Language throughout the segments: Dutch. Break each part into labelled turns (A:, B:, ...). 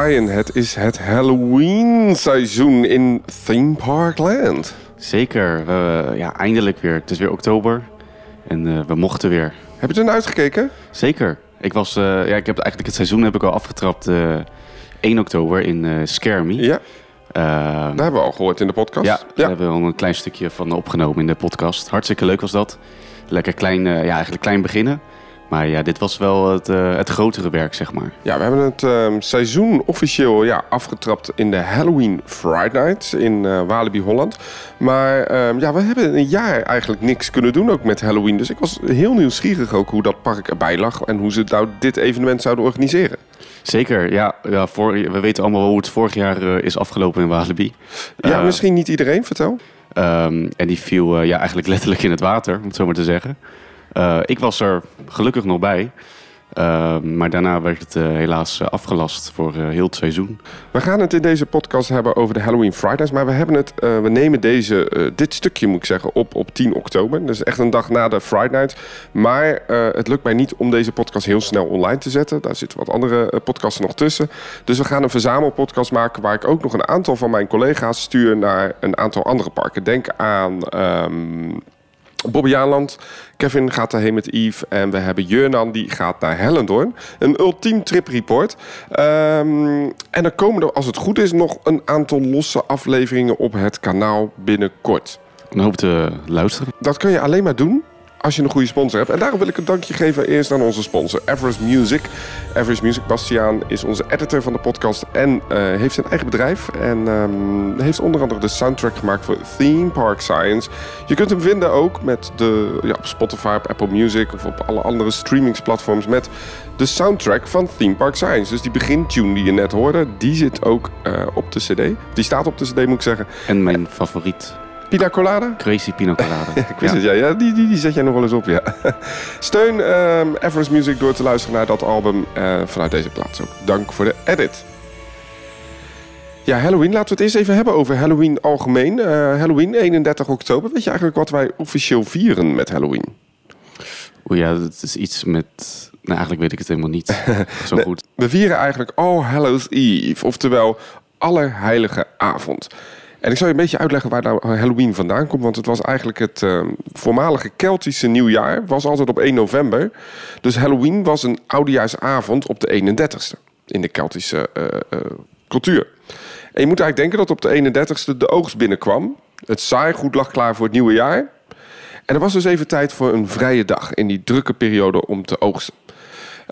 A: Ryan, het is het Halloween-seizoen in Theme Park Land.
B: Zeker. Uh, ja, eindelijk weer. Het is weer oktober. En uh, we mochten weer.
A: Heb je er naar uitgekeken?
B: Zeker. Ik, was, uh, ja, ik heb eigenlijk het seizoen heb ik al afgetrapt 1 oktober in Me.
A: Ja. Daar hebben we al gehoord in de podcast.
B: Ja, daar hebben we al een klein stukje van opgenomen in de podcast. Hartstikke leuk was dat. Lekker klein, ja, eigenlijk klein beginnen. Maar ja, dit was wel het, uh, het grotere werk, zeg maar.
A: Ja, we hebben het uh, seizoen officieel ja, afgetrapt in de Halloween Friday Night in uh, Walibi, Holland. Maar ehm, ja, we hebben een jaar eigenlijk niks kunnen doen ook met Halloween. Dus ik was heel nieuwsgierig ook hoe dat park erbij lag en hoe ze nou dit evenement zouden organiseren.
B: Zeker, ja. ja voor, we weten allemaal hoe het vorig jaar is afgelopen in Walibi.
A: Ja, misschien niet iedereen, vertel.
B: Um, en die viel ja, eigenlijk letterlijk in het water, om het zo maar te zeggen. Uh, ik was er gelukkig nog bij. Uh, maar daarna werd het uh, helaas afgelast voor heel het seizoen.
A: We gaan het in deze podcast hebben over de Halloween Fridays. Maar we, hebben het, we nemen deze, dit stukje, moet ik zeggen, op op 10 oktober. Dus echt een dag na de Friday Night. Maar het lukt mij niet om deze podcast heel snel online te zetten. Daar zitten wat andere podcasts nog tussen. Dus we gaan een verzamelpodcast maken... waar ik ook nog een aantal van mijn collega's stuur naar een aantal andere parken. Denk aan... Um, Bobby Aanland. Kevin gaat daarheen met Yves. En we hebben Jurnan, die gaat naar Hellendoorn. Een ultiem trip report. Um, en dan komen er, als het goed is, nog een aantal losse afleveringen op het kanaal binnenkort.
B: Dan hoop te luisteren.
A: Dat kun je alleen maar doen als je een goede sponsor hebt. En daarom wil ik een dankje geven eerst aan onze sponsor, Everest Music. Everest Music, Bastiaan is onze editor van de podcast en uh, heeft zijn eigen bedrijf. En um, heeft onder andere de soundtrack gemaakt voor Theme Park Science. Je kunt hem vinden ook met de, ja, op Spotify, op Apple Music of op alle andere streamingsplatforms met de soundtrack van Theme Park Science. Dus die begintune die je net hoorde, die zit ook uh, op de cd. Die staat op de cd moet ik zeggen.
B: En mijn favoriet
A: Pina colada?
B: Crazy pina colada.
A: ik wist ja. het, ja. ja die, die, die zet jij nog wel eens op, ja. Steun um, Everest Music door te luisteren naar dat album uh, vanuit deze plaats ook. Dank voor de edit. Ja, Halloween. Laten we het eerst even hebben over Halloween algemeen. Uh, Halloween, 31 oktober. Weet je eigenlijk wat wij officieel vieren met Halloween?
B: O ja, dat is iets met... Nou, eigenlijk weet ik het helemaal niet zo goed.
A: We vieren eigenlijk All Hallows Eve. Oftewel Allerheilige Avond. En ik zal je een beetje uitleggen waar nou Halloween vandaan komt. Want het was eigenlijk het uh, voormalige Keltische nieuwjaar. was altijd op 1 november. Dus Halloween was een oudejaarsavond op de 31ste. In de Keltische uh, uh, cultuur. En je moet eigenlijk denken dat op de 31ste de oogst binnenkwam. Het zaaigoed lag klaar voor het nieuwe jaar. En er was dus even tijd voor een vrije dag. In die drukke periode om te oogsten.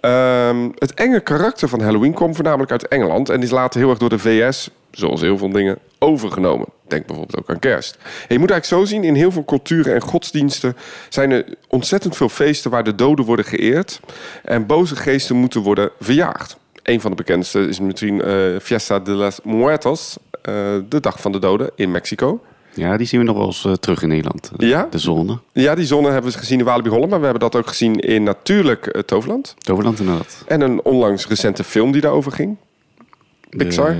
A: Um, het enge karakter van Halloween kwam voornamelijk uit Engeland. En is later heel erg door de VS zoals heel veel dingen, overgenomen. Denk bijvoorbeeld ook aan kerst. je moet eigenlijk zo zien, in heel veel culturen en godsdiensten zijn er ontzettend veel feesten waar de doden worden geëerd en boze geesten moeten worden verjaagd. Een van de bekendste is misschien uh, Fiesta de las Muertos, uh, de dag van de doden in Mexico.
B: Ja, die zien we nog wel eens uh, terug in Nederland.
A: Ja?
B: De zonne.
A: Ja, die zonne hebben we gezien in Walibi Holland. Maar we hebben dat ook gezien in natuurlijk Toverland.
B: Toverland inderdaad.
A: En een onlangs recente film die daarover ging. Pixar.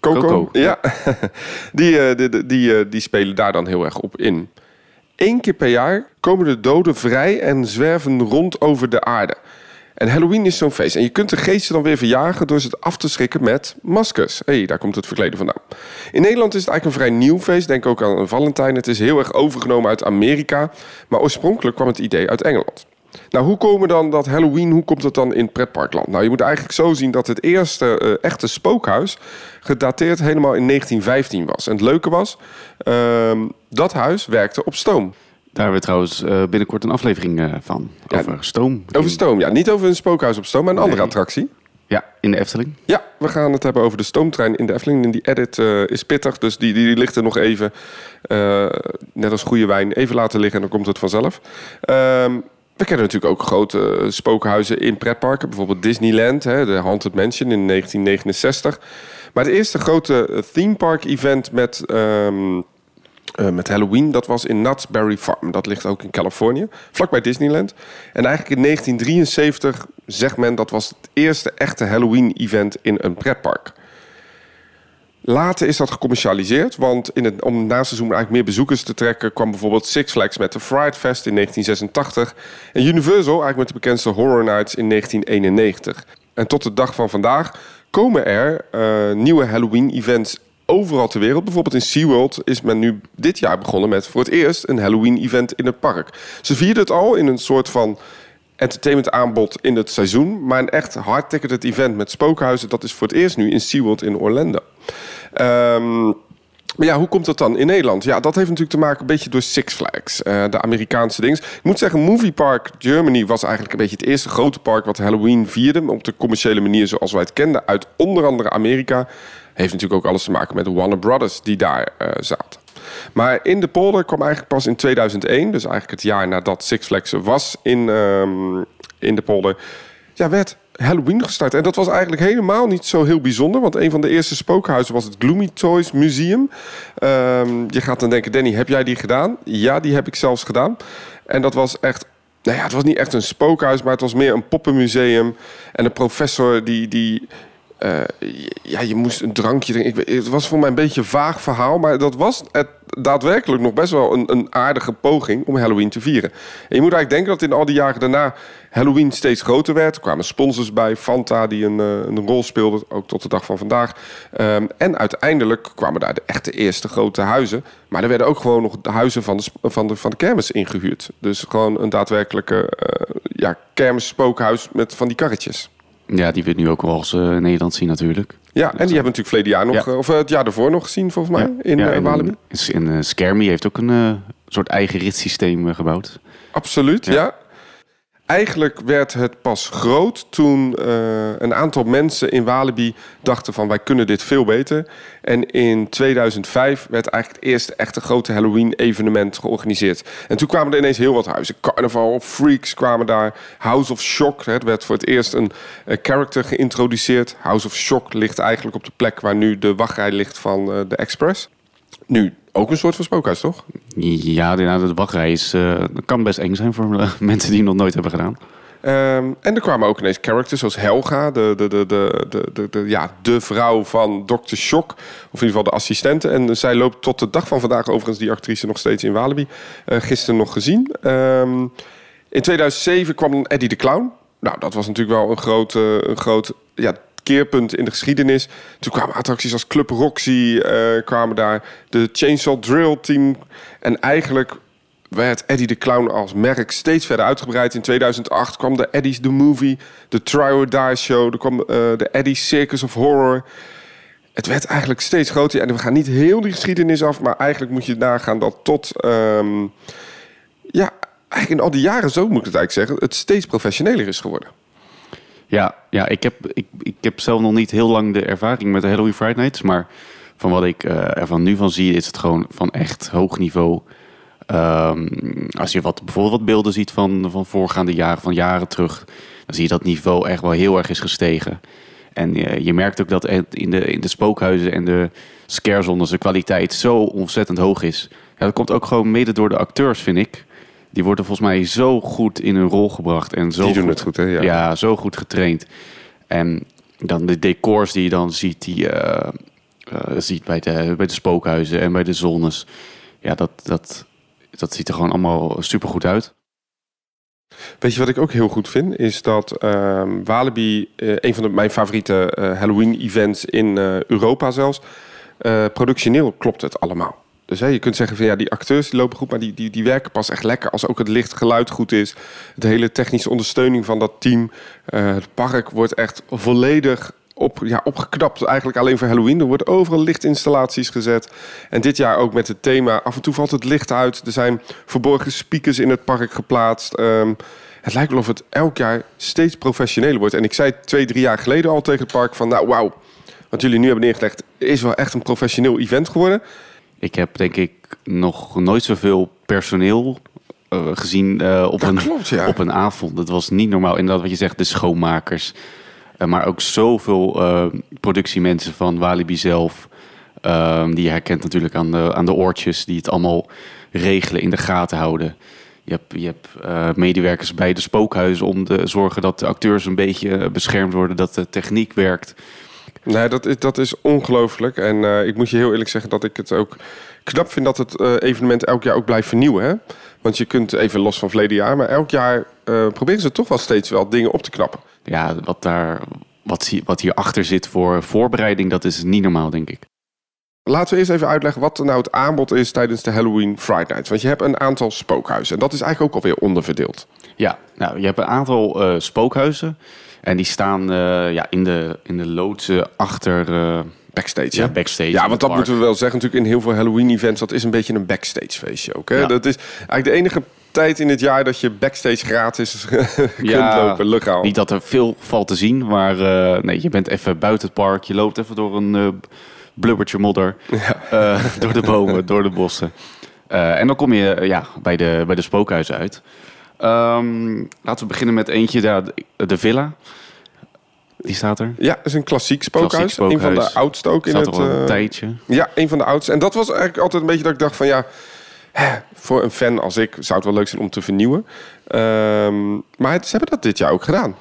A: Coco. Coco. Ja, die, uh, die, die, uh, die spelen daar dan heel erg op in. Eén keer per jaar komen de doden vrij en zwerven rond over de aarde. En Halloween is zo'n feest. En je kunt de geesten dan weer verjagen door ze af te schrikken met maskers. Hé, hey, daar komt het verkleden vandaan. In Nederland is het eigenlijk een vrij nieuw feest. Denk ook aan Valentijn. Het is heel erg overgenomen uit Amerika. Maar oorspronkelijk kwam het idee uit Engeland. Nou, hoe komen dan dat Halloween, hoe komt het dan in pretparkland? Nou, je moet eigenlijk zo zien dat het eerste uh, echte spookhuis gedateerd helemaal in 1915 was. En het leuke was, uh, dat huis werkte op stoom.
B: Daar hebben we trouwens uh, binnenkort een aflevering uh, van. Ja, over stoom.
A: Over stoom, ja. Niet over een spookhuis op stoom, maar een nee. andere attractie.
B: Ja, in de Efteling.
A: Ja, we gaan het hebben over de stoomtrein in de Efteling. En die edit uh, is pittig, dus die, die, die ligt er nog even, net als goede wijn, even laten liggen en dan komt het vanzelf. Ehm, we kennen natuurlijk ook grote eh, spookhuizen in pretparken. Bijvoorbeeld Disneyland, hè, de Haunted Mansion in 1969. Maar het eerste grote eh, theme park event met, um, uh, met Halloween... dat was in Knott's Berry Farm. Dat ligt ook in Californië, vlakbij Disneyland. En eigenlijk in 1973 zegt men... dat was het eerste echte Halloween-event in een pretpark. Later is dat gecommercialiseerd, want in het, om na seizoen eigenlijk meer bezoekers te trekken, kwam bijvoorbeeld Six Flags met de Fright Fest in 1986 en Universal eigenlijk met de bekendste Horror Nights in 1991. En tot de dag van vandaag komen er eh, nieuwe Halloween-events overal ter wereld. Bijvoorbeeld in SeaWorld is men nu dit jaar begonnen met voor het eerst een Halloween-event in het park. Ze vierden het al in een soort van entertainment aanbod in het seizoen. Maar een echt hard-ticketed event met spookhuizen, dat is voor het eerst nu in SeaWorld in Orlando. Ehm maar ja, hoe komt dat dan in Nederland? Ja, dat heeft natuurlijk te maken een beetje door Six Flags, uh, de Amerikaanse dings. Ik moet zeggen, Movie Park Germany was eigenlijk een beetje het eerste grote park wat Halloween vierde. Op de commerciële manier zoals wij het kenden uit onder andere Amerika. Heeft natuurlijk ook alles te maken met Warner Brothers die daar uh, zaten. Maar in de polder kwam eigenlijk pas in 2001, dus eigenlijk het jaar nadat Six Flags was in, um, in de polder, ja, werd Halloween gestart. En dat was eigenlijk helemaal niet zo heel bijzonder. Want een van de eerste spookhuizen was het Gloomy Toys Museum. Um, je gaat dan denken, Danny, heb jij die gedaan? Ja, die heb ik zelfs gedaan. En dat was echt... Nou ja, het was niet echt een spookhuis, maar het was meer een poppenmuseum. En een professor die... die uh, ja, je moest een drankje drinken. het was voor mij een beetje een vaag verhaal, maar dat was het daadwerkelijk nog best wel een, een, aardige poging om Halloween te vieren. En je moet eigenlijk denken dat in al die jaren daarna Halloween steeds groter werd. Er kwamen sponsors bij, Fanta die een, uh, een rol speelde, ook tot de dag van vandaag. Um, en uiteindelijk kwamen daar de echte eerste grote huizen. Maar er werden ook gewoon nog de huizen van de, van de, van de kermis ingehuurd. Dus gewoon een daadwerkelijke uh, ja, kermis-spookhuis met van die karretjes.
B: Ja, die we nu ook wel uh, in Nederland zien natuurlijk.
A: Ja, en die hebben natuurlijk verleden jaar nog, ja. of het jaar daarvoor nog gezien volgens mij, in ja, uh, Walibi.
B: Skermy heeft ook een soort eigen ritssysteem gebouwd.
A: Absoluut, ja. Eigenlijk werd het pas groot toen uh, een aantal mensen in Walibi dachten van wij kunnen dit veel beter. En in 2005 werd eigenlijk het eerste echte grote Halloween evenement georganiseerd. En toen kwamen er ineens heel wat huizen. Carnival, Freaks kwamen daar. House of Shock, het werd voor het eerst een uh, character geïntroduceerd. House of Shock ligt eigenlijk op de plek waar nu de wachtrij ligt van uh, de Express. Nu, ook een soort van spookhuis, toch?
B: Ja, de, de wachtrij is, uh, kan best eng zijn voor uh, mensen die het nog nooit hebben gedaan.
A: Um, en er kwamen ook ineens characters zoals Helga, de, de, de, de, de, de, de, ja, de vrouw van Dr. Shock. Of in ieder geval de assistente. En zij loopt tot de dag van vandaag overigens die actrice nog steeds in Walibi. Uh, gisteren nog gezien. Um, in 2007 kwam Eddie de Clown. Nou, dat was natuurlijk wel een groot, een groot ja, keerpunt in de geschiedenis. Toen kwamen attracties als Club Roxy, uh, kwamen daar de Chainsaw Drill Team. En eigenlijk werd Eddie de Clown als merk steeds verder uitgebreid. In 2008 kwam de Eddie's The Movie, de Try or Die Show, er kwam uh, de Eddie's Circus of Horror. Het werd eigenlijk steeds groter. En we gaan niet heel die geschiedenis af, maar eigenlijk moet je nagaan dat tot... Um, ja, eigenlijk in al die jaren, zo moet ik het eigenlijk zeggen, het steeds professioneler is geworden.
B: Ja, ja ik, heb, ik, ik heb zelf nog niet heel lang de ervaring met de Halloween Friday Nights. Maar van wat ik uh, ervan nu van zie, is het gewoon van echt hoog niveau. Um, als je wat, bijvoorbeeld beelden ziet van, van voorgaande jaren, van jaren terug, dan zie je dat niveau echt wel heel erg is gestegen. En uh, je merkt ook dat in de, in de spookhuizen en de scarezones de kwaliteit zo ontzettend hoog is. Ja, dat komt ook gewoon mede door de acteurs, vind ik. Die worden volgens mij zo goed in hun rol gebracht. En zo
A: die doen
B: goed,
A: het goed, hè? Ja.
B: ja. zo goed getraind. En dan de decors die je dan ziet, die uh, uh, ziet bij de, bij de spookhuizen en bij de zones. Ja, dat, dat, dat ziet er gewoon allemaal super goed uit.
A: Weet je wat ik ook heel goed vind? Is dat uh, Walibi, uh, een van de, mijn favoriete uh, Halloween-events in Europa zelfs, productioneel klopt het allemaal. Dus hè, je kunt zeggen van ja, die acteurs die lopen goed, maar die, die, die werken pas echt lekker als ook het licht geluid goed is. De hele technische ondersteuning van dat team. Uh, het park wordt echt volledig op, ja, opgeknapt. Eigenlijk alleen voor Halloween. Er worden overal lichtinstallaties gezet. En dit jaar ook met het thema. Af en toe valt het licht uit. Er zijn verborgen speakers in het park geplaatst. Um, het lijkt wel of het elk jaar steeds professioneler wordt. En ik zei twee, drie jaar geleden al tegen het park van... nou, wauw, wat jullie nu hebben neergelegd... is wel echt een professioneel event geworden.
B: Ik heb denk ik nog nooit zoveel personeel uh, gezien uh, op, een,
A: klopt, ja.
B: op een avond. Dat was niet normaal. Inderdaad, wat je zegt, de schoonmakers. Uh, maar ook zoveel productiemensen van Walibi zelf. Ehm, die je herkent natuurlijk aan de, aan de oortjes. Die het allemaal regelen, in de gaten houden. Je hebt, je hebt medewerkers bij de spookhuizen om te zorgen dat de acteurs een beetje beschermd worden. Dat de techniek werkt.
A: Nee, dat is, dat is ongelooflijk. En uh, ik moet je heel eerlijk zeggen dat ik het ook knap vind dat het uh, evenement elk jaar ook blijft vernieuwen. Hè? Want je kunt even los van verleden jaar, maar elk jaar uh, proberen ze toch wel steeds wel dingen op te knappen.
B: Ja, wat daar wat, hier- wat hierachter zit voor voorbereiding, dat is niet normaal, denk ik.
A: Laten we eerst even uitleggen wat nou het aanbod is tijdens de Halloween Friday Night. Want je hebt een aantal spookhuizen. En dat is eigenlijk ook alweer onderverdeeld.
B: Ja, nou, je hebt een aantal eh, spookhuizen. En die staan eh, ja, in, de, in de loodsen achter eh,
A: Backstage,
B: ja,
A: hè?
B: backstage.
A: Ja, want dat
B: park.
A: moeten we wel zeggen. Natuurlijk in heel veel Halloween-events, dat is een beetje een backstage feestje ook. Hè?
B: Ja.
A: Dat is eigenlijk de enige tijd in het jaar dat je backstage gratis kunt
B: Ja,
A: lopen, legaal.
B: Niet dat er veel valt te zien, maar eh, nee, je bent even buiten het park. Je loopt even door een eh, blubbertje modder. eh, door de bomen, door de bossen. Eh, en dan kom je eh, ja, bij, de, bij de spookhuizen uit. Ehm, laten we beginnen met eentje, daar, de, Villa. Die staat er.
A: Ja, het is een klassiek spookhuis.
B: Klassiek
A: Een van de oudste ook in
B: Staat
A: het...
B: er al een
A: eh,
B: tijdje.
A: Ja, een van de oudste. En dat was eigenlijk altijd een beetje dat ik dacht van ja, hè, voor een fan als ik zou het wel leuk zijn om te vernieuwen. Ehm, maar het- ze hebben dat dit jaar ook gedaan.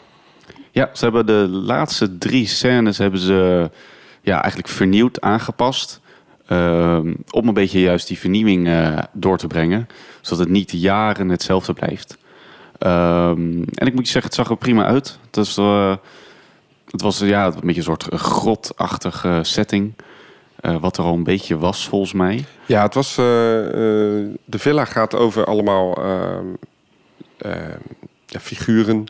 B: Ja, ze hebben de laatste drie scènes hebben ze ja, eigenlijk vernieuwd, aangepast. ehm, om een beetje juist die vernieuwing eh, door te brengen. Zodat het niet jaren hetzelfde blijft. Ehm, en ik moet je zeggen, het zag er prima uit. Het, was eh, ja, een beetje een soort grotachtige setting. eh, wat er al een beetje was, volgens mij.
A: Ja, het was. eh, de villa gaat over allemaal ehm, ehm, figuren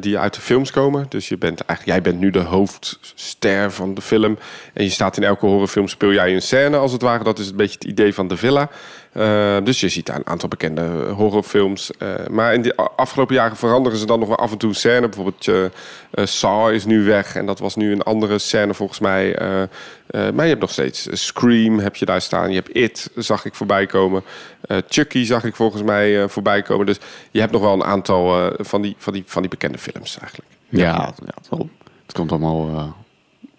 A: die uit de films komen. Dus je bent eigenlijk, jij bent nu de hoofdster van de film. En je staat in elke horrorfilm, speel jij een scène als het ware. Dat is een beetje het idee van de villa. Eh, dus je ziet daar een aantal bekende horrorfilms. Eh, maar in de afgelopen jaren veranderen ze dan nog wel af en toe scène. Bijvoorbeeld eh eh, Saw is nu weg. En dat was nu een andere scène volgens mij. Eh, eh, maar je hebt nog steeds eh, Scream heb je daar staan. Je hebt It, zag ik voorbij komen. Eh, Chucky zag ik volgens mij eh, voorbij komen. Dus je hebt nog wel een aantal eh, van, die, van, die, van die bekende films eigenlijk.
B: Ja, ja het, komt allemaal eh,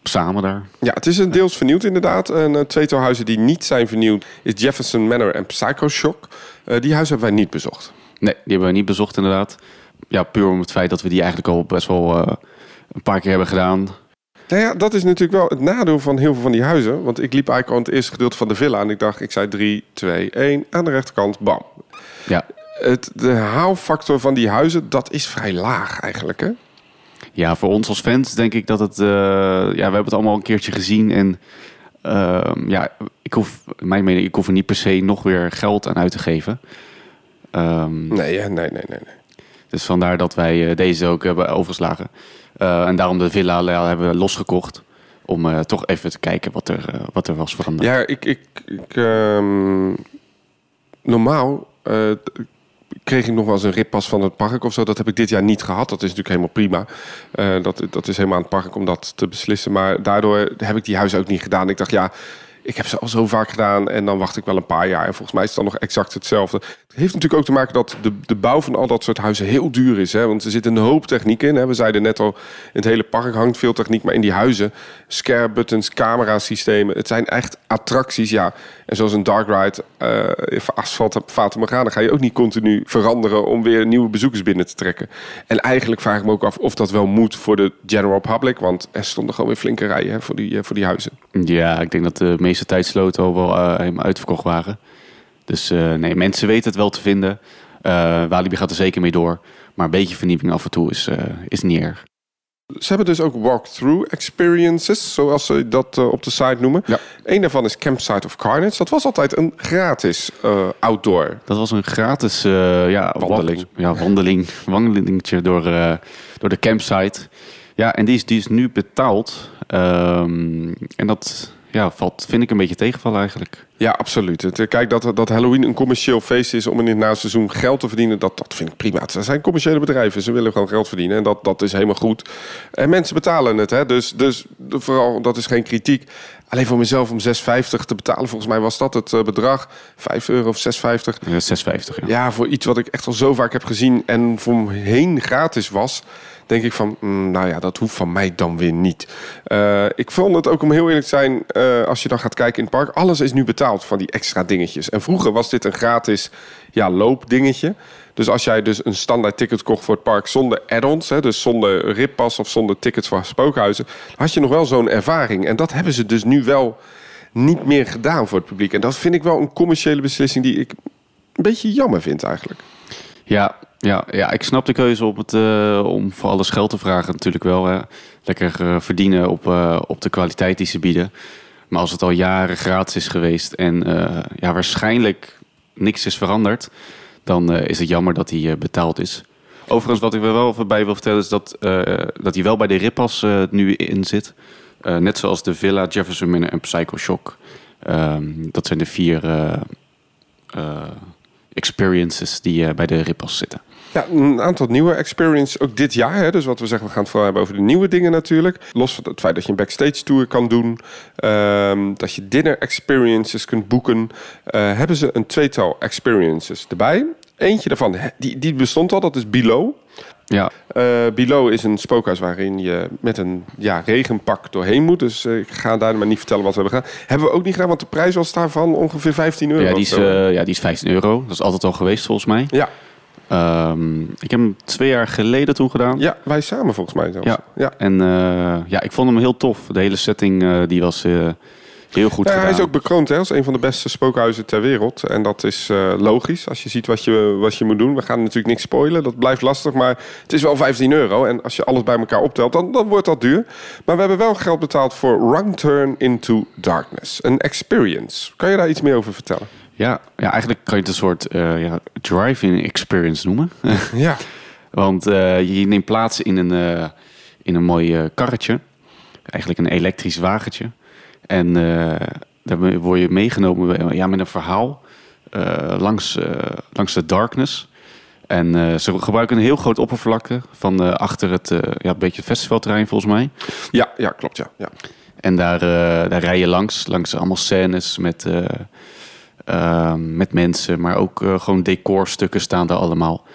B: samen daar.
A: Ja, het is een deels vernieuwd inderdaad. Een uh, tweetal huizen die niet zijn vernieuwd is Jefferson Manor en Psycho Shock. Eh, die huizen hebben wij niet bezocht.
B: Nee, die hebben we niet bezocht inderdaad. Ja, puur om het feit dat we die eigenlijk al best wel eh, een paar keer hebben gedaan.
A: Nou ja, dat is natuurlijk wel het nadeel van heel veel van die huizen. Want ik liep eigenlijk al in het eerste gedeelte van de villa en ik dacht, ik zei 3, 2, 1. Aan de rechterkant, bam.
B: Ja,
A: Het, de haalfactor van die huizen, dat is vrij laag eigenlijk, hè?
B: Ja voor ons als fans denk ik dat het... eh, ja, we hebben het allemaal een keertje gezien. En ehm, ja, ik hoef, in mijn mening, ik hoef er niet per se nog weer geld aan uit te geven. Ehm,
A: Nee, nee, nee, nee. nee.
B: Dus vandaar dat wij eh, deze ook hebben overgeslagen. Eh, en daarom de villa hebben we losgekocht. Om eh, toch even te kijken wat er, eh, wat er was veranderd.
A: Ja, ik... ik, ik ehm, normaal eh, kreeg ik nog wel eens een rippas van het park of zo. Dat heb ik dit jaar niet gehad. Dat is natuurlijk helemaal prima. Eh, dat, dat is helemaal aan het park om dat te beslissen. Maar daardoor heb ik die huizen ook niet gedaan. Ik dacht, ja, ik heb ze al zo vaak gedaan en dan wacht ik wel een paar jaar. En volgens mij is het dan nog exact hetzelfde. Het heeft natuurlijk ook te maken dat de, de bouw van al dat soort huizen heel duur is. Hè? Want er zit een hoop techniek in. Hè? We zeiden net al, in het hele park hangt veel techniek. Maar in die huizen, scare buttons, camerasystemen. Het zijn echt attracties, ja. En zoals een dark ride, eh asfalt, Fata Morgana... ga je ook niet continu veranderen om weer nieuwe bezoekers binnen te trekken. En eigenlijk vraag ik me ook af of dat wel moet voor de general public. Want er stonden gewoon weer flinke rijen hè, voor, die, eh, voor die huizen.
B: Ja, ik denk dat de meeste tijdsloten al wel eh, helemaal uitverkocht waren. Dus eh, nee, mensen weten het wel te vinden. Eh Walibi gaat er zeker mee door. Maar een beetje vernieuwing af en toe is, is niet erg.
A: Ze hebben dus ook walkthrough experiences, zoals ze dat op de site noemen.
B: Ja.
A: Eén daarvan is Campsite of Carnage. Dat was altijd een gratis outdoor.
B: Dat was een gratis ja,
A: Wandeling.
B: wa- Ja, wandeling, wandelingetje door, door de campsite. Ja, en die is, die is nu betaald. Ehm, en dat ja, valt, vind ik een beetje tegenvallen eigenlijk.
A: Ja, absoluut. Het, eh, kijk, dat, dat Halloween een commercieel feest is om in het naseizoen geld te verdienen, dat, dat vind ik prima. Het zijn commerciële bedrijven, ze willen gewoon geld verdienen en dat, dat is helemaal goed. En mensen betalen het, hè? Dus, dus vooral, dat is geen kritiek. Alleen voor mezelf om 6,50 te betalen, volgens mij was dat het eh, bedrag. 5 euro of 6,50.
B: Eh, 6,50 ja.
A: Ja, voor iets wat ik echt al zo vaak heb gezien en voor me heen gratis was, denk ik van, mm, nou ja, dat hoeft van mij dan weer niet. Eh, ik vond het ook om heel eerlijk te zijn, eh, als je dan gaat kijken in het park, alles is nu betaald van die extra dingetjes. En vroeger was dit een gratis ja, loopdingetje. Dus als jij dus een standaard ticket kocht voor het park zonder add-ons, dus zonder rippas of zonder tickets voor spookhuizen, had je nog wel zo'n ervaring. En dat hebben ze dus nu wel niet meer gedaan voor het publiek. En dat vind ik wel een commerciële beslissing die ik een beetje jammer vind eigenlijk.
B: Ja, ja, ja, ik snap de keuze op het, uh, om voor alles geld te vragen natuurlijk wel. Lekker uh, verdienen op, uh, op de kwaliteit die ze bieden. Maar als het al jaren gratis is geweest en ja, waarschijnlijk niks is veranderd... dan is het jammer dat hij betaald is. Overigens, wat ik er wel even bij wil vertellen... is dat, dat hij wel bij de Rippas nu in zit. net zoals de Villa, Jefferson Minute en Psycho Shock. Ehm, dat zijn de vier experiences die bij de Rippas zitten.
A: Ja, een aantal nieuwe experiences ook dit jaar. Hè. Dus wat we zeggen, we gaan het vooral hebben over de nieuwe dingen natuurlijk. Los van het feit dat je een backstage tour kan doen. Um, dat je dinner experiences kunt boeken. Uh, hebben ze een tweetal experiences erbij. Eentje daarvan, die, die bestond al, dat is Below.
B: Ja.
A: Uh, Below is een spookhuis waarin je met een ja, regenpak doorheen moet. Dus uh, ik ga daar maar niet vertellen wat we hebben gedaan. Hebben we ook niet gedaan, want de prijs was daarvan ongeveer 15 euro.
B: Ja, die is, uh, ja, die is 15 euro. Dat is altijd al geweest volgens mij.
A: Ja.
B: Um, ik heb hem twee jaar geleden toen gedaan.
A: Ja, wij samen volgens mij zelfs.
B: Ja, ja. en ja, ik vond hem heel tof. De hele setting die was heel goed
A: ja,
B: gedaan.
A: Hij is ook bekroond hè, als een van de beste spookhuizen ter wereld. En dat is logisch als je ziet wat je, wat je moet doen. We gaan natuurlijk niks spoilen, dat blijft lastig. Maar het is wel 15 euro. En als je alles bij elkaar optelt, dan, dan wordt dat duur. Maar we hebben wel geld betaald voor Wrong Turn into Darkness. Een experience. Kan je daar iets meer over vertellen?
B: Ja, ja, eigenlijk kan je het een soort uh, ja, drive-in experience noemen.
A: ja.
B: Want uh, je neemt plaats in een, uh, in een mooi karretje. Eigenlijk een elektrisch wagentje. En daar word je meegenomen ja, met een verhaal langs, langs de darkness. En ze gebruiken een heel groot oppervlakte van achter het ja, een beetje festivalterrein volgens mij.
A: Ja, ja klopt ja. ja.
B: En daar, daar rij je langs, langs allemaal scènes met... Uh, met mensen, maar ook uh, gewoon decorstukken staan er allemaal.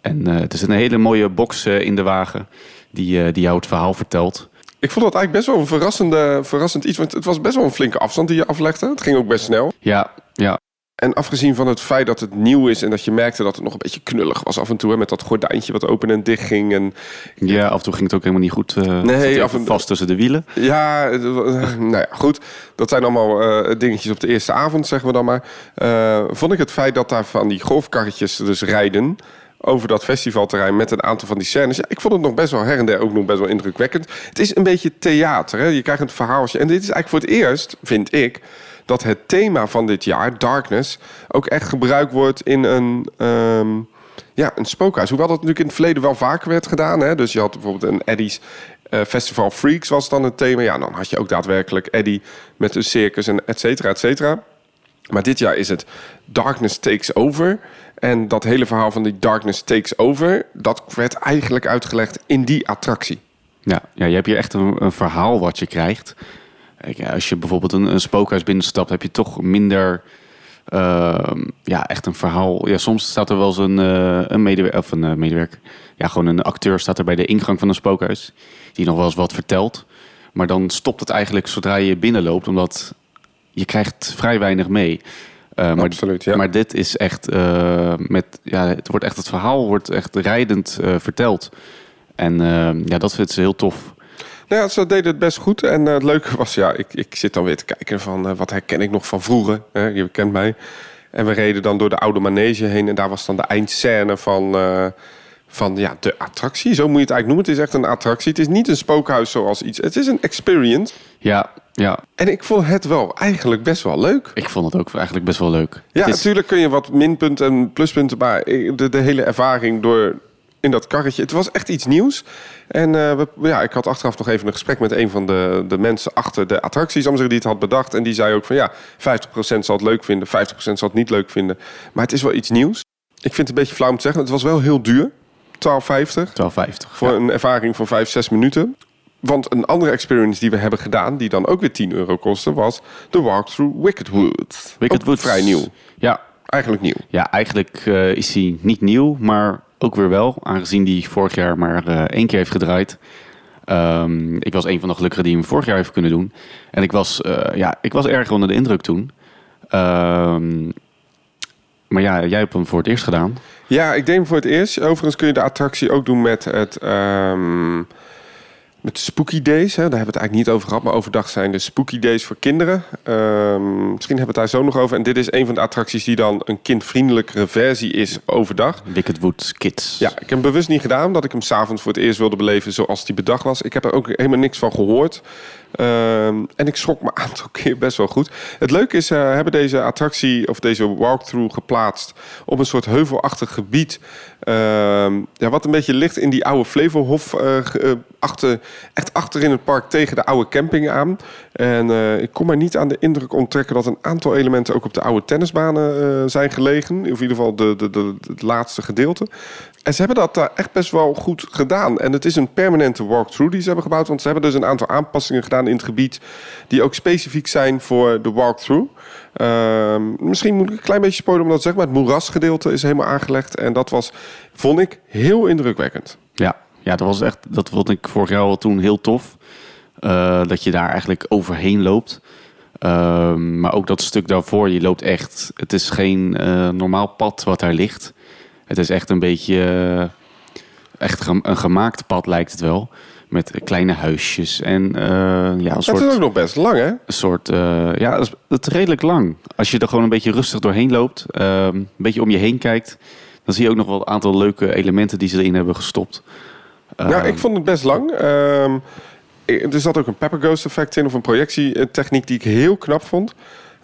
B: En uh, er zit een hele mooie box uh, in de wagen die, die jou het verhaal vertelt.
A: Ik vond dat eigenlijk best wel een verrassende, verrassend iets, want het was best wel een flinke afstand die je aflegde. Het ging ook best snel.
B: Ja, ja.
A: En afgezien van het feit dat het nieuw is en dat je merkte dat het nog een beetje knullig was af en toe, hè, met dat gordijntje wat open en dicht ging. En...
B: Ja, af en toe ging het ook helemaal niet goed. Uh, nee, af en vast tussen de wielen.
A: Ja, nou ja, goed. Dat zijn allemaal uh, dingetjes op de eerste avond, zeggen we dan maar. Uh, vond ik het feit dat daar van die golfkarretjes dus rijden over dat festivalterrein met een aantal van die scènes. Ja, ik vond het nog best wel her en der ook nog best wel indrukwekkend. Het is een beetje theater. Hè? Je krijgt een verhaaltje. En dit is eigenlijk voor het eerst, vind ik dat het thema van dit jaar, Darkness, ook echt gebruikt wordt in een, um, ja, een spookhuis. Hoewel dat natuurlijk in het verleden wel vaker werd gedaan. Hè? Dus je had bijvoorbeeld een Eddie's uh, Festival Freaks was dan het thema. Ja, dan had je ook daadwerkelijk Eddie met een circus en et cetera, et cetera. Maar dit jaar is het Darkness Takes Over. En dat hele verhaal van die Darkness Takes Over... dat werd eigenlijk uitgelegd in die attractie.
B: Ja, ja je hebt hier echt een, een verhaal wat je krijgt als je bijvoorbeeld een, een spookhuis binnenstapt, heb je toch minder. Uh, ja, echt een verhaal. Ja, soms staat er wel eens een, uh, een medewerker, of een uh, medewerker. Ja, gewoon een acteur staat er bij de ingang van een spookhuis. Die nog wel eens wat vertelt. Maar dan stopt het eigenlijk zodra je binnenloopt, omdat je krijgt vrij weinig mee.
A: Uh, maar, Absoluut, ja.
B: maar dit is echt met ja, het wordt echt het verhaal wordt echt rijdend verteld. En ja, dat vindt ze heel tof.
A: Nou ja, ze deden het best goed. En het leuke was, ja, ik, ik zit dan weer te kijken van wat herken ik nog van vroeger. Hè? Je kent mij. En we reden dan door de oude manege heen. En daar was dan de eindscène van, van ja, de attractie. Zo moet je het eigenlijk noemen. Het is echt een attractie. Het is niet een spookhuis zoals iets. Het is een experience.
B: Ja, ja.
A: En ik vond het wel eigenlijk best wel leuk.
B: Ik vond het ook eigenlijk best wel leuk.
A: Ja,
B: is...
A: natuurlijk kun je wat minpunten en pluspunten. Maar de, de hele ervaring door in dat karretje. Het was echt iets nieuws. En uh, we, ja, ik had achteraf nog even een gesprek met een van de, de mensen achter de attracties, die het had bedacht. En die zei ook van ja, 50% zal het leuk vinden, 50% zal het niet leuk vinden. Maar het is wel iets nieuws. Ik vind het een beetje flauw om te zeggen. Het was wel heel duur. 12,50. 12,50. Voor ja. een ervaring van 5, 6 minuten. Want een andere experience die we hebben gedaan, die dan ook weer 10 euro kostte, was de walkthrough Wicked Woods.
B: Wicked Woods.
A: Vrij nieuw.
B: Ja.
A: Eigenlijk nieuw.
B: Ja, eigenlijk uh, is hij niet nieuw, maar ook weer wel, aangezien die vorig jaar maar uh, één keer heeft gedraaid. Um, ik was een van de gelukkigen die hem vorig jaar heeft kunnen doen. En ik was, uh, ja, ik was erg onder de indruk toen. Um, maar ja, jij hebt hem voor het eerst gedaan.
A: Ja, ik hem voor het eerst. Overigens kun je de attractie ook doen met het... Um, met Spooky Days. Hè, daar hebben we het eigenlijk niet over gehad. Maar overdag zijn de Spooky Days voor kinderen. Ehm, misschien hebben we het daar zo nog over. En dit is een van de attracties die dan een kindvriendelijkere versie is overdag.
B: Wicked Woods Kids.
A: Ja, ik heb hem bewust niet gedaan. Dat ik hem s'avonds voor het eerst wilde beleven zoals die bedacht was. Ik heb er ook helemaal niks van gehoord. Ehm, en ik schrok me een aantal keer best wel goed. Het leuke is, uh, hebben deze attractie of deze walkthrough geplaatst op een soort heuvelachtig gebied. Ehm, ja, wat een beetje ligt in die oude Flevohof, uh, achter, echt achter in het park tegen de oude camping aan. En ik kom maar niet aan de indruk onttrekken dat een aantal elementen ook op de oude tennisbanen zijn gelegen. Of in ieder geval de, de, de, het laatste gedeelte. En ze hebben dat daar echt best wel goed gedaan. En het is een permanente walkthrough die ze hebben gebouwd. Want ze hebben dus een aantal aanpassingen gedaan in het gebied. die ook specifiek zijn voor de walkthrough. Uh, misschien moet ik een klein beetje spoilen om dat te zeggen. Maar het moerasgedeelte is helemaal aangelegd. En dat was, vond ik, heel indrukwekkend.
B: Ja, dat was echt. Dat vond ik vorig jaar al toen heel tof. Uh, dat je daar eigenlijk overheen loopt. Uh, maar ook dat stuk daarvoor, je loopt echt. Het is geen uh, normaal pad wat daar ligt. Het is echt een beetje uh, echt een gemaakt pad lijkt het wel. Met kleine huisjes en ja, een soort...
A: Het is ook nog best lang, hè?
B: Een soort, ja, het is redelijk lang. Als je er gewoon een beetje rustig doorheen loopt, een beetje om je heen kijkt, dan zie je ook nog wel een aantal leuke elementen die ze erin hebben gestopt.
A: Ja, ik vond het best lang. Um, er zat ook een pepper ghost effect in of een projectietechniek die ik heel knap vond.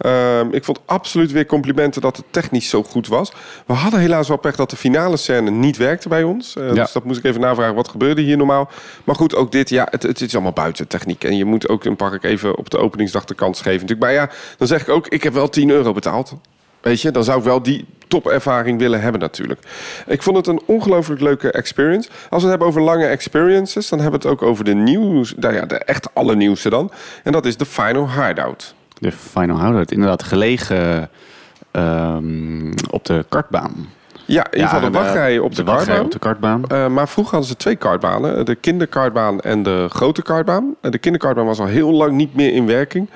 A: Um, ik vond absoluut weer complimenten dat het technisch zo goed was. We hadden helaas wel pech dat de finale scène niet werkte bij ons. Uh, ja. Dus dat moest ik even navragen. Wat gebeurde hier normaal? Maar goed, ook dit, ja, het, het is allemaal buiten techniek. En je moet ook een park even op de openingsdag de kans geven. Natuurlijk. Maar ja, dan zeg ik ook, ik heb wel 10 euro betaald. Weet je, dan zou ik wel die topervaring willen hebben natuurlijk. Ik vond het een ongelooflijk leuke experience. Als we het hebben over lange experiences, dan hebben we het ook over de nieuws, nou ja, de echt allernieuwste dan. En dat is de Final Hideout.
B: De Final Hideout, inderdaad gelegen um, op de kartbaan.
A: Ja, in ieder geval de wachtrij op de,
B: de
A: kartbaan.
B: Op de kartbaan.
A: Uh, maar vroeger hadden ze twee kartbanen. De kinderkartbaan en de grote kartbaan. De kinderkartbaan was al heel lang niet meer in werking.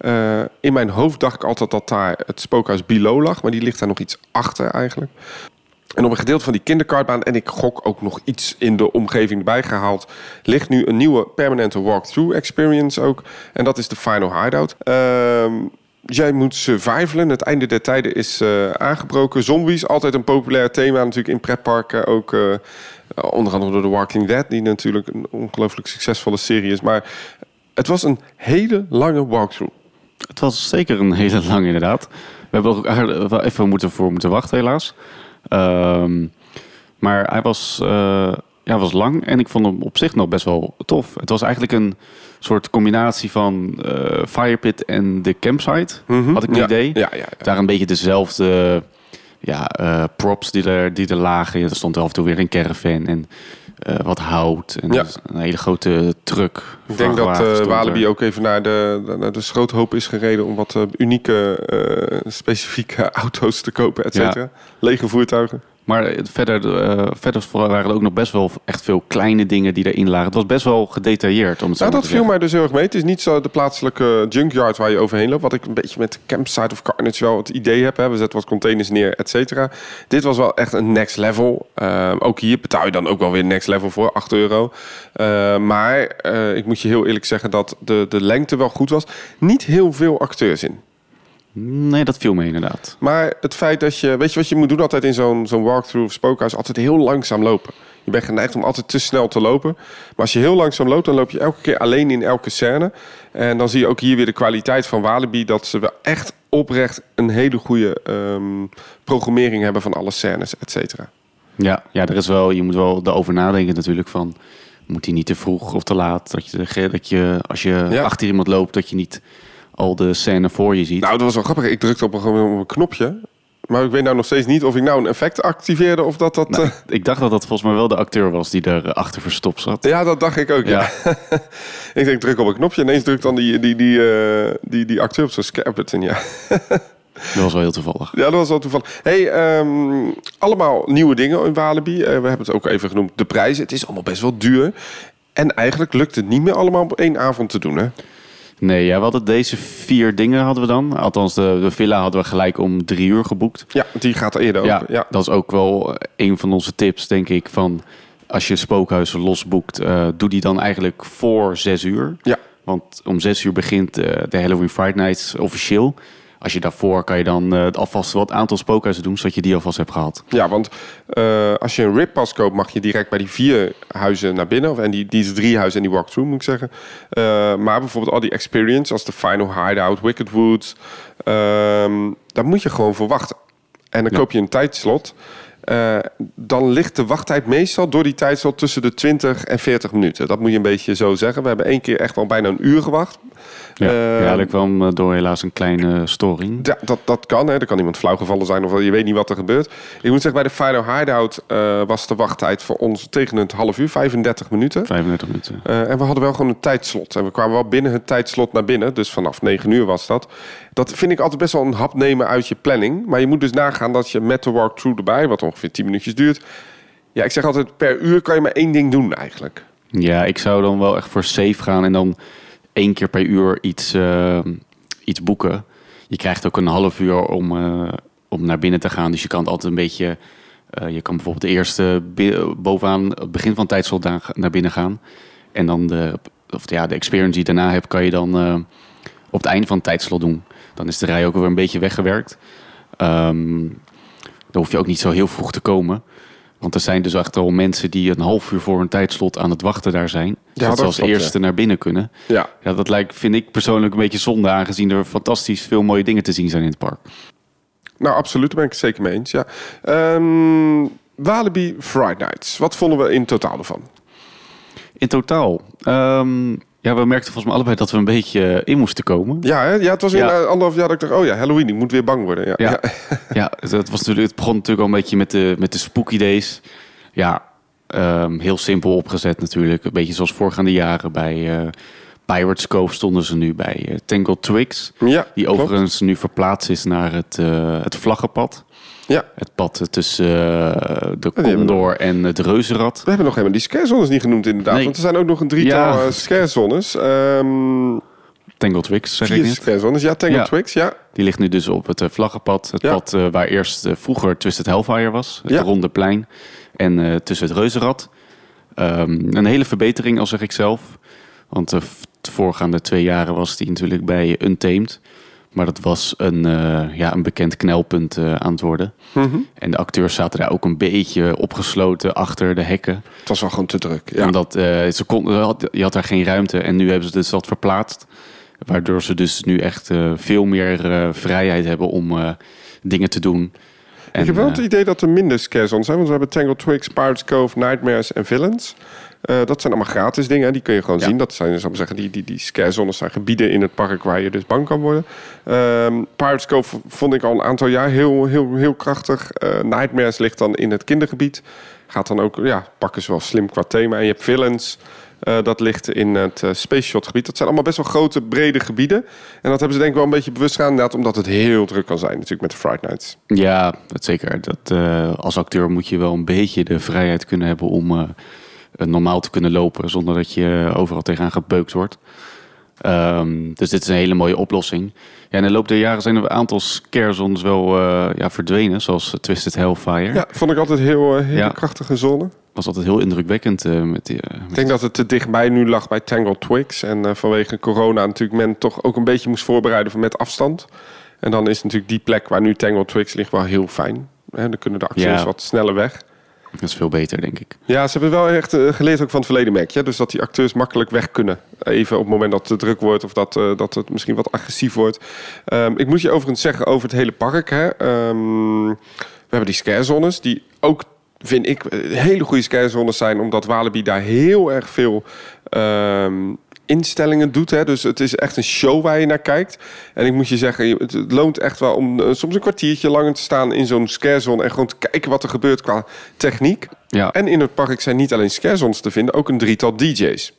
A: Uh, in mijn hoofd dacht ik altijd dat daar het spookhuis Below lag. Maar die ligt daar nog iets achter eigenlijk. En op een gedeelte van die kinderkartbaan, en ik gok ook nog iets in de omgeving erbij gehaald, ligt nu een nieuwe permanente walkthrough experience ook. En dat is de Final Hideout. Uh, jij moet survivalen. Het einde der tijden is uh, aangebroken. Zombies, altijd een populair thema natuurlijk in pretparken. Ook uh, onder andere door The Walking Dead, die natuurlijk een ongelooflijk succesvolle serie is. Maar het was een hele lange walkthrough.
B: Het was zeker een hele lange inderdaad. We hebben er ook even moeten voor moeten wachten helaas. Um, maar hij was, uh, ja, was lang en ik vond hem op zich nog best wel tof. Het was eigenlijk een soort combinatie van uh, Firepit en de campsite, mm -hmm. had ik een
A: ja.
B: idee.
A: Ja, ja, ja.
B: Daar een beetje dezelfde ja, uh, props die er, die er lagen. Er stond af en toe weer een caravan en uh, wat hout en
A: Ja.
B: een hele grote truck.
A: Ik denk dat uh,
B: er.
A: Walibi ook even naar de, naar de schroothoop is gereden om wat uh, unieke, specifieke auto's te kopen, et cetera. Lege voertuigen.
B: Maar verder, uh, verder waren er ook nog best wel echt veel kleine dingen die erin lagen. Het was best wel gedetailleerd. Om het zo
A: Nou, dat viel
B: zeggen.
A: mij dus heel erg mee. Het is niet zo de plaatselijke junkyard waar je overheen loopt. Wat ik een beetje met Campsite of Carnage wel het idee heb. Hè. We zetten wat containers neer, et cetera. Dit was wel echt een next level. Uh, ook hier betaal je dan ook wel weer next level voor, 8 euro. Uh, maar ik moet je heel eerlijk zeggen dat de, de lengte wel goed was. Niet heel veel acteurs in.
B: Nee, dat viel me inderdaad.
A: Maar het feit dat je... Weet je wat je moet doen altijd in zo'n zo'n walkthrough of spookhuis? Altijd heel langzaam lopen. Je bent geneigd om altijd te snel te lopen. Maar als je heel langzaam loopt, dan loop je elke keer alleen in elke scène. En dan zie je ook hier weer de kwaliteit van Walibi... dat ze wel echt oprecht een hele goede um, programmering hebben van alle scènes, et cetera.
B: Ja, ja, er is wel, je moet wel erover nadenken natuurlijk van... moet hij niet te vroeg of te laat? Dat je, dat je als je
A: Ja.
B: achter iemand loopt, dat je niet al de scène voor je ziet.
A: Nou, dat was wel grappig. Ik drukte op een, op een knopje... Maar ik weet nou nog steeds niet of ik nou een effect activeerde of dat dat...
B: Nou,
A: eh,
B: ik dacht dat dat volgens mij wel de acteur was die er achter verstopt zat.
A: Ja, dat dacht ik ook, ja. ik denk, druk op een knopje. Ineens drukt dan die, die, die, eh, die, die acteur op zo'n button, ja.
B: Dat was wel heel toevallig.
A: Ja, dat was wel toevallig. Hey, ehm, allemaal nieuwe dingen in Walibi. Eh, we hebben het ook even genoemd. De prijzen. Het is allemaal best wel duur. En eigenlijk lukt het niet meer allemaal op één avond te doen, hè?
B: Nee, ja, we hadden deze vier dingen hadden we dan. Althans, de, de villa hadden we gelijk om drie uur geboekt.
A: Ja, die gaat er eerder
B: Ja,
A: open. Ja.
B: dat is ook wel een van onze tips, denk ik. Van als je spookhuizen losboekt, uh, doe die dan eigenlijk voor zes uur.
A: Ja.
B: Want om zes uur begint uh, de Halloween Friday Nights officieel. Als je daarvoor kan je dan uh, alvast wat aantal spookhuizen doen, zodat je die alvast hebt gehad.
A: Ja, want uh, als je een rip-pas koopt, mag je direct bij die vier huizen naar binnen. Of, en die, die drie huizen en die walkthrough, moet ik zeggen. Uh, maar bijvoorbeeld al die experience, als de Final Hideout, Wicked Woods, um, daar moet je gewoon voor wachten. En dan ja. koop je een tijdslot. Uh, dan ligt de wachttijd meestal door die tijdslot tussen de 20 en 40 minuten. Dat moet je een beetje zo zeggen. We hebben één keer echt wel bijna een uur gewacht.
B: Ja, ja dat kwam door helaas een kleine storing.
A: Ja, dat, dat kan. Hè. Er kan iemand flauwgevallen zijn of je weet niet wat er gebeurt. Ik moet zeggen, bij de Final Hideout uh, was de wachttijd voor ons tegen het half uur, 35 minuten.
B: 35 minuten.
A: Uh, en we hadden wel gewoon een tijdslot. En we kwamen wel binnen het tijdslot naar binnen. Dus vanaf 9 uur was dat. Dat vind ik altijd best wel een hap nemen uit je planning. Maar je moet dus nagaan dat je met de walkthrough erbij, wat ongeveer 10 minuutjes duurt. Ja, ik zeg altijd per uur kan je maar één ding doen eigenlijk.
B: Ja, ik zou dan wel echt voor safe gaan en dan één keer per uur iets, uh, iets boeken. Je krijgt ook een half uur om, uh, om naar binnen te gaan. Dus je kan altijd een beetje. Uh, je kan bijvoorbeeld de eerste bovenaan het begin van tijdslot naar binnen gaan. En dan de, of ja, de experience die daarna hebt, kan je dan op het einde van tijdslot doen. Dan is de rij ook weer een beetje weggewerkt. Um, dan hoef je ook niet zo heel vroeg te komen. Want er zijn dus echt al mensen die een half uur voor een tijdslot aan het wachten daar zijn.
A: Ja,
B: dat ze als
A: klopt,
B: eerste
A: ja.
B: naar binnen kunnen.
A: Ja.
B: Ja, dat lijkt, vind ik persoonlijk een beetje zonde, aangezien er fantastisch veel mooie dingen te zien zijn in het park.
A: Nou, absoluut. Daar ben ik het zeker mee eens. Ja. Um, Walibi Friday Nights. Wat vonden we in totaal ervan?
B: In totaal? Um, ja, we merkten volgens mij allebei dat we een beetje in moesten komen.
A: Ja, hè? ja het was in
B: Ja.
A: anderhalf jaar dat ik dacht... oh ja, Halloween, ik moet weer bang worden. Ja,
B: Ja, ja het, het was natuurlijk, het begon natuurlijk al een beetje met de, met de spooky days. Ja, ehm, heel simpel opgezet natuurlijk. Een beetje zoals voorgaande jaren bij eh, Pirates Cove stonden ze nu bij eh, Tangled Twigs.
A: Ja,
B: Die
A: klopt.
B: overigens nu verplaatst is naar het, eh, het vlaggenpad.
A: Ja.
B: Het pad tussen eh, de
A: hebben we
B: Condor en het Reuzenrad.
A: We hebben nog helemaal die scarezones niet genoemd inderdaad.
B: Nee.
A: Want er zijn ook nog een drietal
B: Ja.
A: scarezones. Ehm
B: Tangled Twigs, zeg ik.
A: Ja, Tangle
B: Ja.
A: Twigs, ja.
B: Die ligt nu dus op het vlaggenpad. Het pad waar eerst vroeger Twisted Hellfire was. Het ronde plein. En tussen het Reuzenrad. Ehm, een hele verbetering, al zeg ik zelf. Want de v- de voorgaande twee jaren was die natuurlijk bij Untamed. Maar dat was een, eh, ja, een bekend knelpunt eh, aan het worden.
A: Mhm.
B: En de acteurs zaten daar ook een beetje opgesloten achter de hekken.
A: Het was wel gewoon te druk. Ja.
B: Omdat eh, ze konden, had- je had daar geen ruimte. En nu hebben ze dus dat verplaatst. Waardoor ze dus nu echt eh, veel meer eh, vrijheid hebben om eh, dingen te doen. En,
A: ik heb wel
B: eh,
A: het idee dat er minder scarezones zijn. Want we hebben Tangle Twigs, Pirates Cove, Nightmares en Villains. Eh, dat zijn allemaal gratis dingen. hè. Die kun je gewoon
B: Ja.
A: zien. Dat zijn, zal ik zeggen, die, die, die scarezones zijn gebieden in het park waar je dus bang kan worden. Ehm, Pirates Cove vond ik al een aantal jaar heel, heel, heel krachtig. Eh, Nightmares ligt dan in het kindergebied. Gaat dan ook, ja, pakken ze wel slim qua thema. En je hebt Villains. eh, dat ligt in het Space Shot gebied. Dat zijn allemaal best wel grote, brede gebieden. En dat hebben ze denk ik wel een beetje bewust gedaan. Inderdaad, omdat het heel druk kan zijn natuurlijk met de Friday Nights.
B: Ja, dat zeker. Dat, als acteur moet je wel een beetje de vrijheid kunnen hebben om normaal te kunnen lopen. Zonder dat je overal tegenaan gebeukt wordt. Ehm, dus dit is een hele mooie oplossing. Ja, in de loop der jaren zijn er een aantal scarezones wel eh, ja, verdwenen. Zoals eh, Twisted Hellfire.
A: Ja, vond ik altijd heel, eh, hele
B: Ja.
A: krachtige zone.
B: Was altijd heel indrukwekkend. eh, met die, eh, met
A: Ik denk dat het te dichtbij nu lag bij Tangle Twigs. En eh, vanwege corona natuurlijk men toch ook een beetje moest voorbereiden voor met afstand. En dan is natuurlijk die plek waar nu Tangle Twigs ligt wel heel fijn. Hè, dan kunnen de
B: Ja.
A: wat sneller weg.
B: Dat is veel beter, denk ik.
A: Ja, ze hebben wel echt eh, geleerd ook van het verleden, merk je. Dus dat die acteurs makkelijk weg kunnen. Even op het moment dat het druk wordt of dat, eh, dat het misschien wat agressief wordt. Ehm, ik moet je overigens zeggen over het hele park. Hè. Ehm, we hebben die scarezones die ook, vind ik, eh, hele goede scarezones zijn. Omdat Walibi daar heel erg veel ehm, instellingen doet. Hè. Dus het is echt een show waar je naar kijkt. En ik moet je zeggen, het, het loont echt wel om eh, soms een kwartiertje langer te staan in zo'n scarezone. En gewoon te kijken wat er gebeurt qua techniek.
B: Ja,
A: En in het park zijn niet alleen scarezones te vinden, ook een drietal DJ's.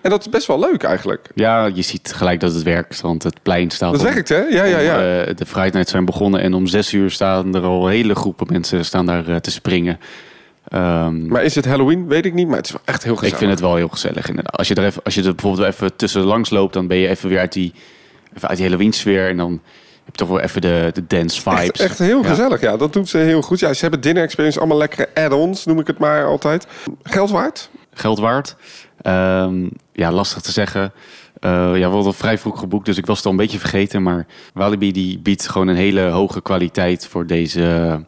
A: En dat is best wel leuk eigenlijk.
B: ja, je ziet gelijk dat het werkt. Want het plein staat
A: Dat werkt, hè? Ja, ja, ja.
B: om, eh, de Friday Nights zijn begonnen en om zes uur staan er al hele groepen mensen staan daar eh, te springen. Ehm,
A: Maar is het Halloween? Weet ik niet, maar het is wel echt heel gezellig.
B: ik vind het wel heel gezellig inderdaad. Als je er, even, als je er bijvoorbeeld even tussen langs loopt, dan ben je even weer uit die, even uit die Halloween sfeer. En dan je hebt toch wel even de, de dance vibes.
A: Echt, echt heel
B: Ja.
A: gezellig, ja. Dat doet ze heel goed. Ja, ze hebben dinner experience, allemaal lekkere add-ons, noem ik het maar altijd. Geld waard?
B: Geld waard. Ehm, ja, lastig te zeggen. Eh, ja, we hadden al vrij vroeg geboekt, dus ik was het al een beetje vergeten. Maar Walibi die biedt gewoon een hele hoge kwaliteit voor deze,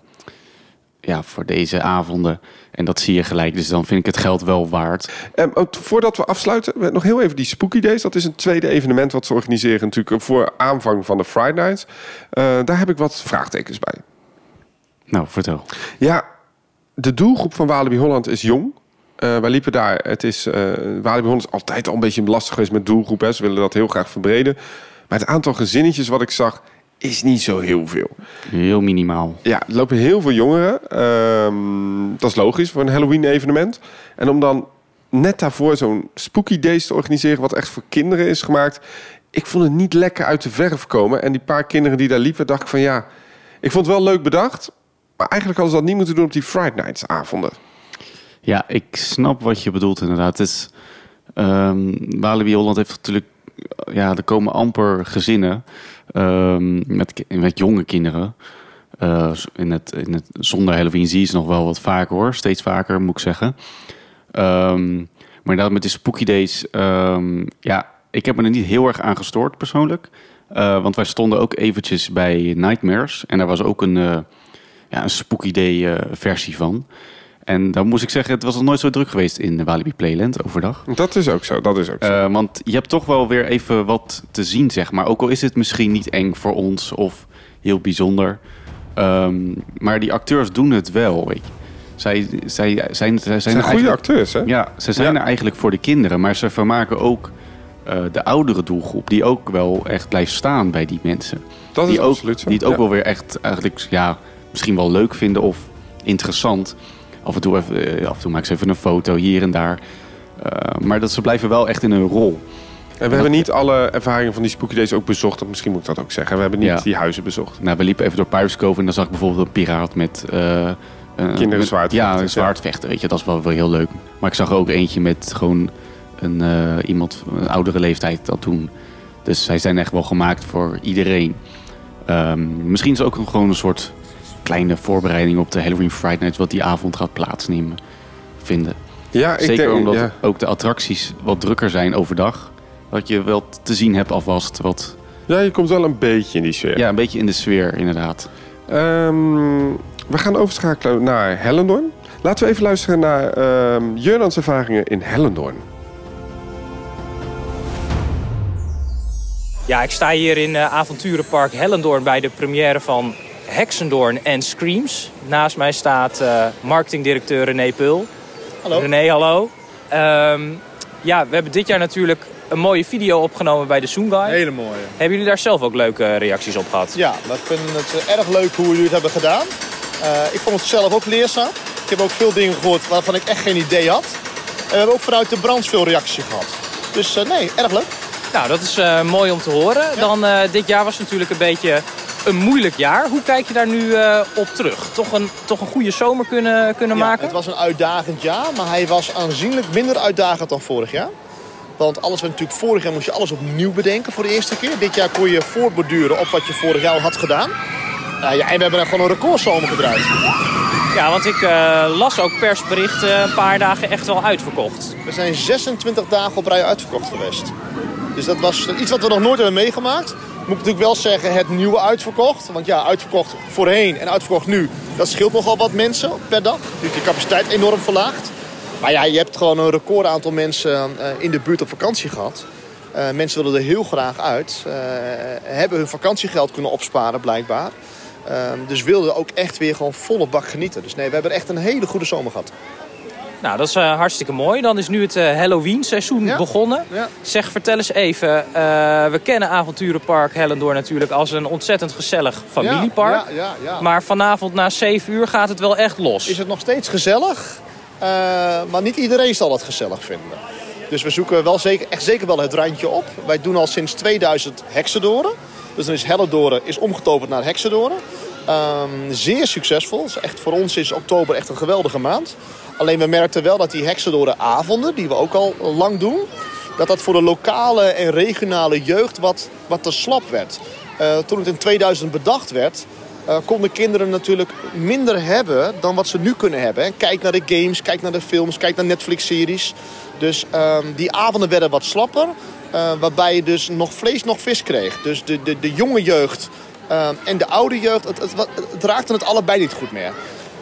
B: ja, voor deze avonden. En dat zie je gelijk. Dus dan vind ik het geld wel waard.
A: Ehm, oh, voordat we afsluiten, nog heel even die Spooky Days. Dat is een tweede evenement wat ze organiseren natuurlijk voor aanvang van de Friday Nights. Eh, daar heb ik wat vraagtekens bij.
B: Nou, vertel.
A: Ja, de doelgroep van Walibi Holland is jong. Eh, wij liepen daar. Het is, eh Walibi Holland is altijd al een beetje lastig geweest met doelgroep. Hè. Ze willen dat heel graag verbreden. Maar het aantal gezinnetjes wat ik zag, is niet zo heel veel.
B: Heel minimaal.
A: Ja, er lopen heel veel jongeren. Ehm, dat is logisch voor een Halloween-evenement. En om dan net daarvoor zo'n Spooky Days te organiseren... wat echt voor kinderen is gemaakt... ik vond het niet lekker uit de verf komen. En die paar kinderen die daar liepen, dacht ik van ja... ik vond het wel leuk bedacht... maar eigenlijk hadden ze dat niet moeten doen op die Friday Nights avonden.
B: Ja, ik snap wat je bedoelt inderdaad. Het is, ehm, Walibi Holland heeft natuurlijk... Ja, er komen amper gezinnen ehm, met, met jonge kinderen. Eh, in het, in het, zonder Halloween zie je ze nog wel wat vaker hoor. Steeds vaker, moet ik zeggen. Ehm, maar inderdaad, met de Spooky Days... ehm, ja, ik heb me er niet heel erg aan gestoord persoonlijk. Eh, want wij stonden ook eventjes bij Nightmares. En daar was ook een, eh, ja, een Spooky Day versie van. En dan moest ik zeggen, het was nog nooit zo druk geweest in Walibi Playland overdag.
A: Dat is ook zo, dat is ook zo.
B: Eh, want je hebt toch wel weer even wat te zien, zeg maar. Ook al is het misschien niet eng voor ons of heel bijzonder. Ehm, maar die acteurs doen het wel, weet je. Zij, zij, zijn, zij zijn,
A: zijn goede acteurs, hè?
B: Ja, ze zijn
A: Ja.
B: er eigenlijk voor de kinderen. Maar ze vermaken ook eh, de oudere doelgroep. Die ook wel echt blijft staan bij die mensen.
A: dat is
B: die ook,
A: absoluut zo.
B: Die het ook
A: Ja.
B: wel weer echt eigenlijk, ja, misschien wel leuk vinden of interessant. Af en toe, even, eh, af en toe maken ze even een foto hier en daar. Eh, maar dat ze blijven wel echt in hun rol.
A: En we hebben niet alle ervaringen van die Spooky Days ook bezocht. Of misschien moet ik dat ook zeggen. We hebben niet
B: Ja.
A: die huizen bezocht.
B: Nou, we liepen even door Pirates Cove en dan zag ik bijvoorbeeld een piraat met... een-
A: Kinderen
B: met-
A: zwaardvechten,
B: Ja, een zwaardvechten, weet je. Dat is wel, wel heel leuk. Maar ik zag ook eentje met gewoon een, iemand van een oudere leeftijd dat doen. Dus zij zijn echt wel gemaakt voor iedereen. Ehm, misschien is het ook een- gewoon een soort kleine voorbereiding op de Halloween Friday Night... wat die avond gaat plaatsnemen, vinden.
A: Ja, ik
B: Zeker
A: denk...
B: omdat
A: ja.
B: ook de attracties wat drukker zijn overdag. Dat je wel te zien hebt alvast wat...
A: ja, je komt wel een beetje in die sfeer.
B: Ja, een beetje in de sfeer inderdaad.
A: Ehm, we gaan overschakelen naar Hellendoorn. Laten we even luisteren naar ehm Jurnans ervaringen in Hellendoorn.
C: Ja, ik sta hier in eh, avonturenpark Hellendoorn bij de première van Hexendoorn en Screams. Naast mij staat eh, marketingdirecteur René Pul.
D: Hallo.
C: René, hallo. Ehm, ja, we hebben dit jaar natuurlijk een mooie video opgenomen bij de Soonguy.
D: Hele mooie.
C: Hebben jullie daar zelf ook leuke reacties op gehad?
D: Ja, we vinden het eh, erg leuk hoe jullie het hebben gedaan. Eh, ik vond het zelf ook leerzaam. Ik heb ook veel dingen gehoord waarvan ik echt geen idee had. En we hebben ook vanuit de branche veel reacties gehad. Dus eh, nee, erg leuk.
C: Nou, dat is eh, mooi om te horen. Dan, eh, dit jaar was natuurlijk een beetje een moeilijk jaar. Hoe kijk je daar nu eh, op terug? Toch een, toch een goede zomer kunnen, kunnen
D: Ja,
C: maken?
D: het was een uitdagend jaar, maar hij was aanzienlijk minder uitdagend dan vorig jaar. Want alles wat natuurlijk vorig jaar moest je alles opnieuw bedenken voor de eerste keer. Dit jaar kon je voortborduren op wat je vorig jaar al had gedaan. Ja, en we hebben er gewoon een recordzomer gedraaid.
C: Ja, want ik eh, las ook persberichten een paar dagen echt wel uitverkocht.
D: We zijn 26 dagen op rij uitverkocht geweest. Dus dat was iets wat we nog nooit hebben meegemaakt. Moet ik natuurlijk wel zeggen, het nieuwe uitverkocht. Want ja, uitverkocht voorheen en uitverkocht nu. Dat scheelt nogal wat mensen per dag. Natuurlijk de capaciteit enorm verlaagd. Maar ja, je hebt gewoon een record aantal mensen eh, in de buurt op vakantie gehad. Eh, mensen willen er heel graag uit. eh, hebben hun vakantiegeld kunnen opsparen blijkbaar. Dus wilden ook echt weer gewoon volle bak genieten. Dus nee, we hebben echt een hele goede zomer gehad.
C: Nou, dat is eh, hartstikke mooi. Dan is nu het eh, Halloween-seizoen
D: Ja.
C: begonnen.
D: Ja.
C: Zeg, vertel eens even. eh, we kennen Avonturenpark Hellendoor natuurlijk als een ontzettend gezellig familiepark.
D: Ja, ja, ja.
C: Maar vanavond na 7 uur gaat het wel echt los.
D: is het nog steeds gezellig. maar niet iedereen zal het gezellig vinden. Dus we zoeken wel zeker, echt zeker wel het randje op. Wij doen al sinds 2000 heksendoren. Dus dan is Hellendoren is omgetoverd naar heksendoren. Ehm, zeer succesvol. Dus echt, voor ons is oktober echt een geweldige maand. Alleen we merkten wel dat die heksendorenavonden, die we ook al lang doen... dat dat voor de lokale en regionale jeugd wat, wat te slap werd. Uh, toen het in 2000 bedacht werd, uh, konden kinderen natuurlijk minder hebben dan wat ze nu kunnen hebben. Kijk naar de games, kijk naar de films, kijk naar Netflix-series. Dus uh, die avonden werden wat slapper. Uh, waarbij je dus nog vlees, nog vis kreeg. Dus de, de, de jonge jeugd en de oude jeugd, het, het, het, raakte het allebei niet goed meer.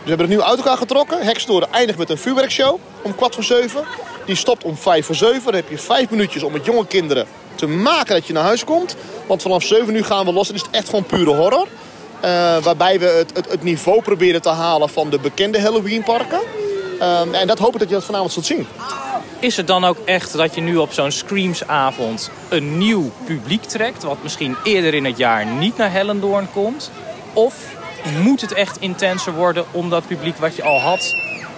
D: We hebben het nu uit elkaar getrokken. Hekstoren eindigt met een vuurwerkshow om kwart voor zeven. Die stopt om vijf voor zeven. Dan heb je vijf minuutjes om met jonge kinderen te maken dat je naar huis komt. Want vanaf zeven uur gaan we los. Het is echt gewoon pure horror. Uh, waarbij we het, het, niveau proberen te halen van de bekende Halloween-parken. Uh, en dat hoop ik dat je dat vanavond zult zien.
C: Is het dan ook echt dat je nu op zo'n Screams-avond een nieuw publiek trekt... wat misschien eerder in het jaar niet naar Hellendoorn komt? Of moet het echt intenser worden om dat publiek wat je al had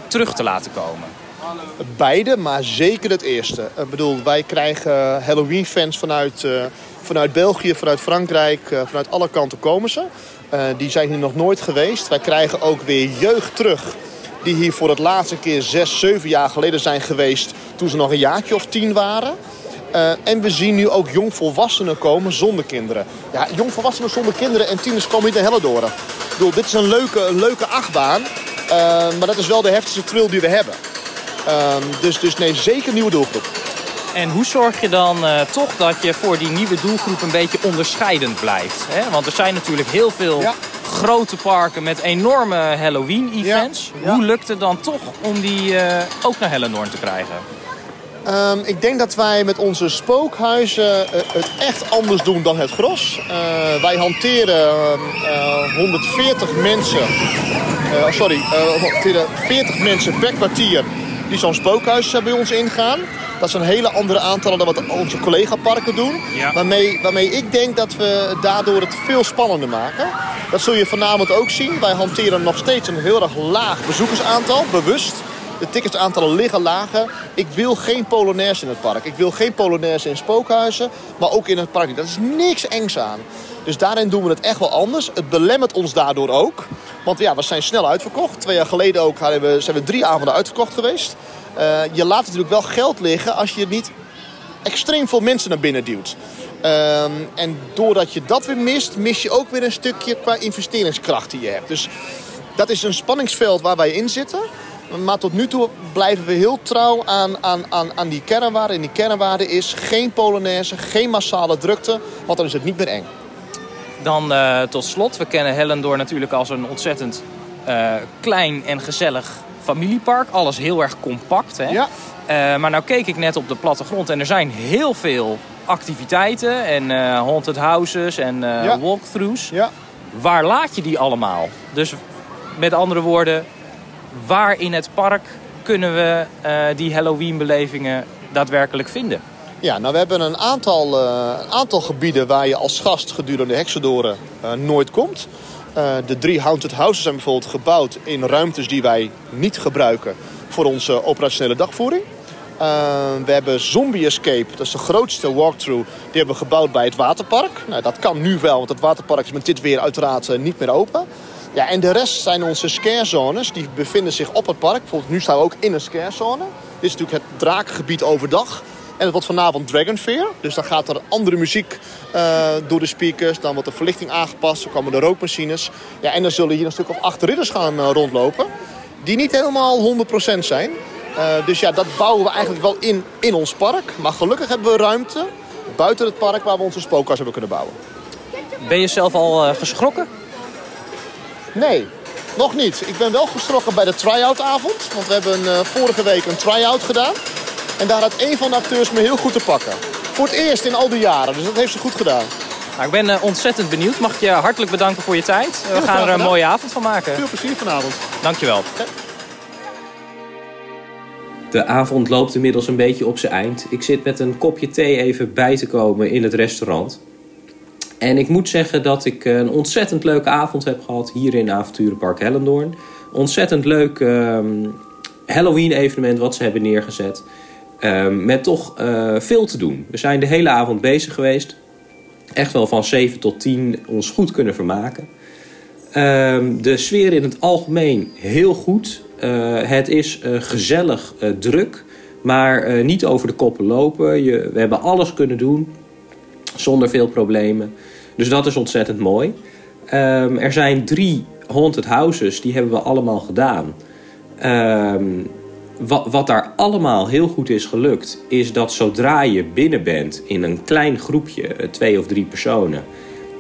C: terug te laten komen?
D: Beide, maar zeker het eerste. Ik bedoel, wij krijgen Halloween-fans vanuit, uh, vanuit België, vanuit Frankrijk, uh, vanuit alle kanten komen ze. Uh, die zijn hier nog nooit geweest. Wij krijgen ook weer jeugd terug die hier voor het laatste keer zes, zeven jaar geleden zijn geweest... toen ze nog een jaartje of tien waren. En we zien nu ook jongvolwassenen komen zonder kinderen. Ja, jongvolwassenen zonder kinderen en tieners komen niet naar Hellendoren. Bedoel, dit is een leuke, een leuke achtbaan. Uh, maar dat is wel de heftigste thrill die we hebben. Uh, dus, dus nee, zeker een nieuwe doelgroep.
C: En hoe zorg je dan uh, toch dat je voor die nieuwe doelgroep een beetje onderscheidend blijft? Hè? Want er zijn natuurlijk heel veel ja. grote parken met enorme Halloween-events. Ja. Ja. Hoe lukt het dan toch om die uh, ook naar Hellendoorn te krijgen?
D: Um, ik denk dat wij met onze spookhuizen uh, het echt anders doen dan het gros. Uh, wij hanteren uh, 140 mensen, uh, sorry, 40 mensen per kwartier die zo'n spookhuis bij ons ingaan. Dat zijn hele andere aantallen dan wat onze collega-parken doen.
C: Ja.
D: Waarmee, waarmee ik denk dat we daardoor het veel spannender maken. Dat zul je vanavond ook zien. Wij hanteren nog steeds een heel erg laag bezoekersaantal, bewust. De ticketsaantallen liggen lager. Ik wil geen Polonaise in het park. Ik wil geen Polonaise in spookhuizen. Maar ook in het park. Dat is niks engs aan. Dus daarin doen we het echt wel anders. Het belemmert ons daardoor ook. Want ja, we zijn snel uitverkocht. Twee jaar geleden ook zijn we drie avonden uitverkocht geweest. Uh, je laat natuurlijk wel geld liggen als je niet extreem veel mensen naar binnen duwt. Uh, en doordat je dat weer mist, mis je ook weer een stukje qua investeringskracht die je hebt. Dus dat is een spanningsveld waar wij in zitten. Maar tot nu toe blijven we heel trouw aan, aan, aan, aan die kernwaarde. En die kernwaarde is geen Polonaise, geen massale drukte, want dan is het niet meer eng.
C: Dan uh, tot slot, we kennen Hellendoor natuurlijk als een ontzettend uh, klein en gezellig familiepark. Alles heel erg compact. Hè?
D: Ja.
C: Uh, maar nou keek ik net op de plattegrond en er zijn heel veel activiteiten en haunted houses en
D: ja.
C: walkthroughs.
D: Ja.
C: Waar laat je die allemaal? Dus met andere woorden, waar in het park kunnen we die Halloween-belevingen daadwerkelijk vinden?
D: Ja, nou we hebben een aantal, een aantal gebieden waar je als gast gedurende Hexadoren nooit komt. Uh, de drie haunted houses zijn bijvoorbeeld gebouwd in ruimtes die wij niet gebruiken voor onze operationele dagvoering. Uh, we hebben Zombie Escape, dat is de grootste walkthrough. Die hebben we gebouwd bij het waterpark. Nou, dat kan nu wel, want het waterpark is met dit weer uiteraard uh, niet meer open. Ja, en de rest zijn onze scarezones. Die bevinden zich op het park. Bijvoorbeeld nu staan we ook in een scarezone. Dit is natuurlijk het drakengebied overdag. En het wordt vanavond Dragon Fair. Dus dan gaat er andere muziek uh, door de speakers. Dan wordt de verlichting aangepast. Dan komen de rookmachines. Ja, en dan zullen hier een stuk of acht ridders gaan uh, rondlopen. Die niet helemaal 100% zijn. Uh, dus ja, dat bouwen we eigenlijk wel in, in ons park. Maar gelukkig hebben we ruimte buiten het park waar we onze spookhuis hebben kunnen bouwen.
C: Ben je zelf al geschrokken?
D: Nee, nog niet. Ik ben wel geschrokken bij de try-out avond. Want we hebben vorige week een try-out gedaan. En daar had een van de acteurs me heel goed te pakken. Voor het eerst in al die jaren, dus dat heeft ze goed gedaan.
C: Nou, ik ben uh, ontzettend benieuwd. Mag ik je hartelijk bedanken voor je tijd. We gaan er een mooie avond van maken.
D: Veel plezier vanavond.
C: Dankjewel.
D: Ja.
E: De avond loopt inmiddels een beetje op zijn eind. Ik zit met een kopje thee even bij te komen in het restaurant. En ik moet zeggen dat ik een ontzettend leuke avond heb gehad hier in Avonturenpark Hellendoorn. Ontzettend leuk um, Halloween-evenement wat ze hebben neergezet. Um, met toch uh, veel te doen. We zijn de hele avond bezig geweest. Echt wel van 7 tot 10 ons goed kunnen vermaken. Um, de sfeer in het algemeen heel goed. Uh, het is gezellig druk. Maar niet over de koppen lopen. Je, we hebben alles kunnen doen. Zonder veel problemen. Dus dat is ontzettend mooi. Ehm, er zijn drie haunted houses, die hebben we allemaal gedaan. Ehm, wat, wat daar allemaal heel goed is gelukt, is dat zodra je binnen bent in een klein groepje, eh, twee of drie personen,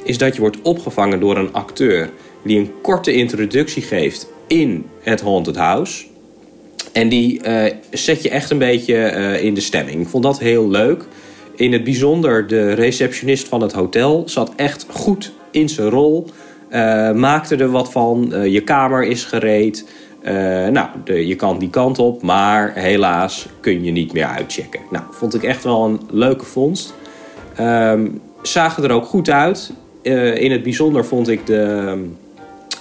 E: is dat je wordt opgevangen door een acteur die een korte introductie geeft in het haunted house. En die eh, zet je echt een beetje eh, in de stemming. Ik vond dat heel leuk. In het bijzonder de receptionist van het hotel zat echt goed in zijn rol. Uh, maakte er wat van. je kamer is gereed. nou, de, je kan die kant op, maar helaas kun je niet meer uitchecken. Nou, vond ik echt wel een leuke vondst. Um, zagen er ook goed uit. in het bijzonder vond ik de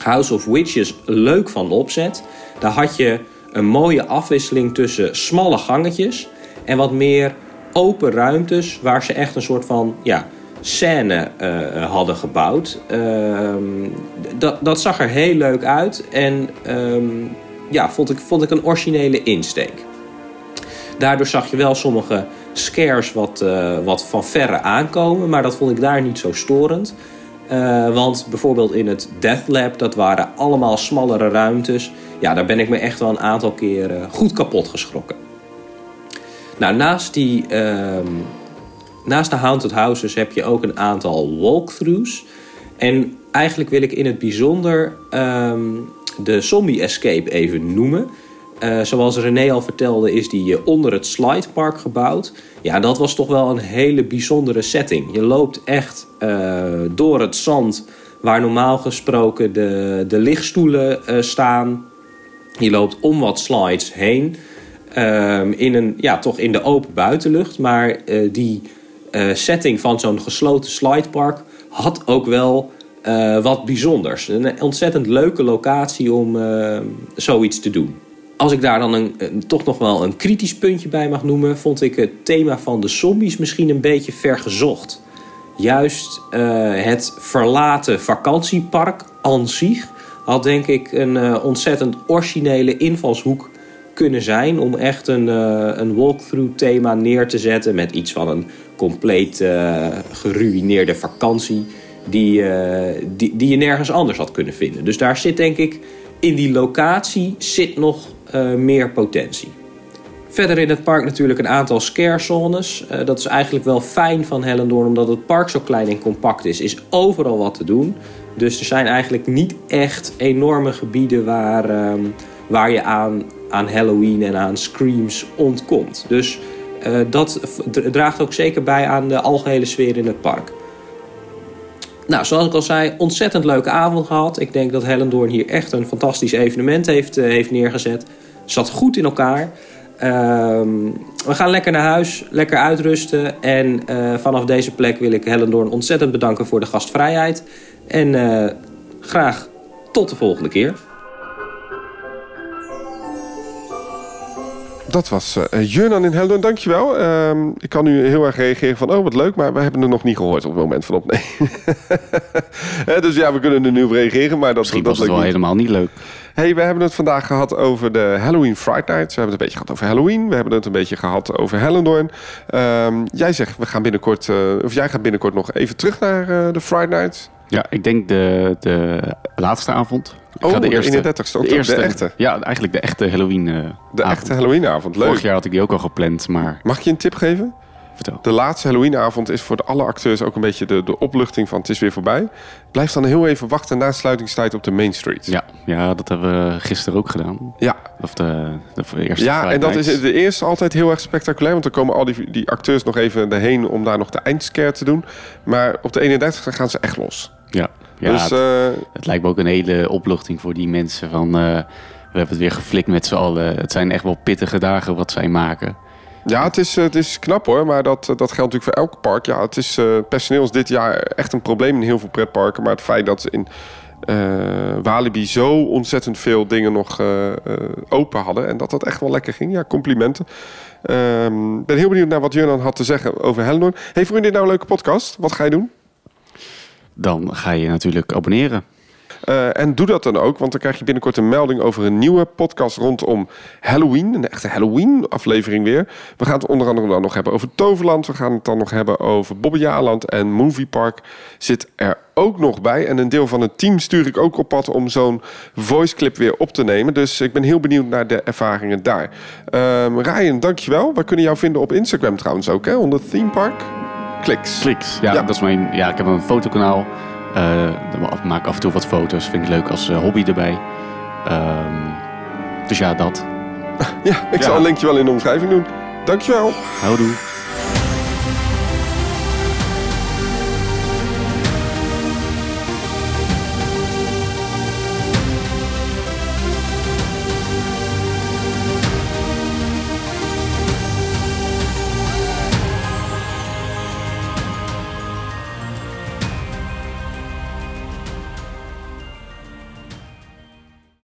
E: House of Witches leuk van opzet. Daar had je een mooie afwisseling tussen smalle gangetjes en wat meer open ruimtes waar ze echt een soort van ja, scène uh, hadden gebouwd. Uh, dat, dat zag er heel leuk uit en um, ja, vond ik, vond ik een originele insteek. Daardoor zag je wel sommige scares wat, uh, wat van verre aankomen, maar dat vond ik daar niet zo storend. Uh, want bijvoorbeeld in het Death Lab, dat waren allemaal smallere ruimtes. Ja, daar ben ik me echt wel een aantal keren goed kapot geschrokken. Nou, naast, die, uh, naast de Haunted Houses heb je ook een aantal walkthroughs. En eigenlijk wil ik in het bijzonder um, de Zombie Escape even noemen. Uh, zoals René al vertelde, is die onder het slidepark gebouwd. Ja, dat was toch wel een hele bijzondere setting. Je loopt echt uh, door het zand waar normaal gesproken de, de lichtstoelen staan. Je loopt om wat slides heen. Um, in een, ja, toch in de open buitenlucht. Maar uh, die setting van zo'n gesloten slidepark had ook wel wat bijzonders. Een ontzettend leuke locatie om zoiets te doen als ik daar dan een, toch nog wel een kritisch puntje bij mag noemen, vond ik het thema van de zombies misschien een beetje vergezocht. Juist het verlaten vakantiepark aan zich had denk ik een ontzettend originele invalshoek kunnen zijn om echt een, uh, een walkthrough thema neer te zetten met iets van een compleet geruineerde vakantie die, die, die je nergens anders had kunnen vinden. Dus daar zit denk ik in die locatie zit nog uh, meer potentie. Verder in het park natuurlijk een aantal scarezones. Uh, dat is eigenlijk wel fijn van Hellendoorn, omdat het park zo klein en compact is. Is overal wat te doen. Dus er zijn eigenlijk niet echt enorme gebieden waar, um, waar je aan, aan Halloween en aan screams ontkomt. Dus uh, dat draagt ook zeker bij aan de algehele sfeer in het park. Nou, zoals ik al zei, ontzettend leuke avond gehad. Ik denk dat Hellendoorn hier echt een fantastisch evenement heeft, uh, heeft neergezet. Zat goed in elkaar. Um, we gaan lekker naar huis, lekker uitrusten. En uh, vanaf deze plek wil ik Hellendoorn ontzettend bedanken voor de gastvrijheid. En graag tot de volgende keer.
A: Dat was uh, Jurnan in Helden. Dankjewel. Uh, ik kan nu heel erg reageren van, oh wat leuk, maar we hebben het nog niet gehoord op het moment van opnemen. dus ja, we kunnen er nu op reageren, maar dat,
B: Misschien
A: dat
B: was het wel
A: niet.
B: helemaal niet leuk.
A: Hey, we hebben het vandaag gehad over de Halloween Friday Night. We hebben het een beetje gehad over Halloween. We hebben het een beetje gehad over Hellendoorn. Um, jij zegt, we gaan binnenkort, uh, of jij gaat binnenkort nog even terug naar de Friday Night.
B: Ja, ik denk de, de laatste avond. Ik
A: oh,
B: de, eerste,
A: de 31ste. Ook de, eerste, de echte?
B: Ja, eigenlijk de echte Halloween uh,
A: De
B: avond.
A: echte Halloweenavond, leuk.
B: Vorig jaar had ik die ook al gepland, maar...
A: Mag ik je een tip geven?
B: Vertel.
A: De laatste Halloweenavond is voor de alle acteurs ook een beetje de, de opluchting van het is weer voorbij. Blijf dan heel even wachten na sluitingstijd op de Main Street.
B: Ja, ja dat hebben we gisteren ook gedaan.
A: Ja.
B: Of de, de eerste
A: Ja, en dat is de eerste altijd heel erg spectaculair. Want dan komen al die, die acteurs nog even erheen om daar nog de eindscare te doen. Maar op de 31 gaan ze echt los.
B: Ja, ja
A: dus,
B: het,
A: uh,
B: het, lijkt me ook een hele opluchting voor die mensen van... Uh, we hebben het weer geflikt met z'n allen. Het zijn echt wel pittige dagen wat zij maken.
A: Ja, het is, het is knap hoor, maar dat, dat geldt natuurlijk voor elk park. Ja, het is, uh, personeel is dit jaar echt een probleem in heel veel pretparken. Maar het feit dat ze in uh, Walibi zo ontzettend veel dingen nog uh, open hadden... en dat dat echt wel lekker ging, ja, complimenten. Ik um, ben heel benieuwd naar wat Jurnan had te zeggen over Hellendoorn. Hey, vond je dit nou een leuke podcast? Wat ga je doen?
B: Dan ga je natuurlijk abonneren.
A: Uh, en doe dat dan ook, want dan krijg je binnenkort een melding over een nieuwe podcast rondom Halloween. Een echte Halloween-aflevering weer. We gaan het onder andere dan nog hebben over Toverland. We gaan het dan nog hebben over Bobbejaarland. En Movie Park zit er ook nog bij. En een deel van het team stuur ik ook op pad om zo'n voice clip weer op te nemen. Dus ik ben heel benieuwd naar de ervaringen daar. Um, Ryan, dankjewel. We kunnen jou vinden op Instagram trouwens ook, hè? onder Theme Park. Kliks.
B: Kliks, ja, Dat is mijn, ja, ik heb een fotokanaal. Uh, maak af en toe wat foto's. Vind ik leuk als uh, hobby erbij. Um, dus ja, dat.
A: ja, ik zal een linkje wel in de omschrijving doen. Dankjewel.
B: Houdoe.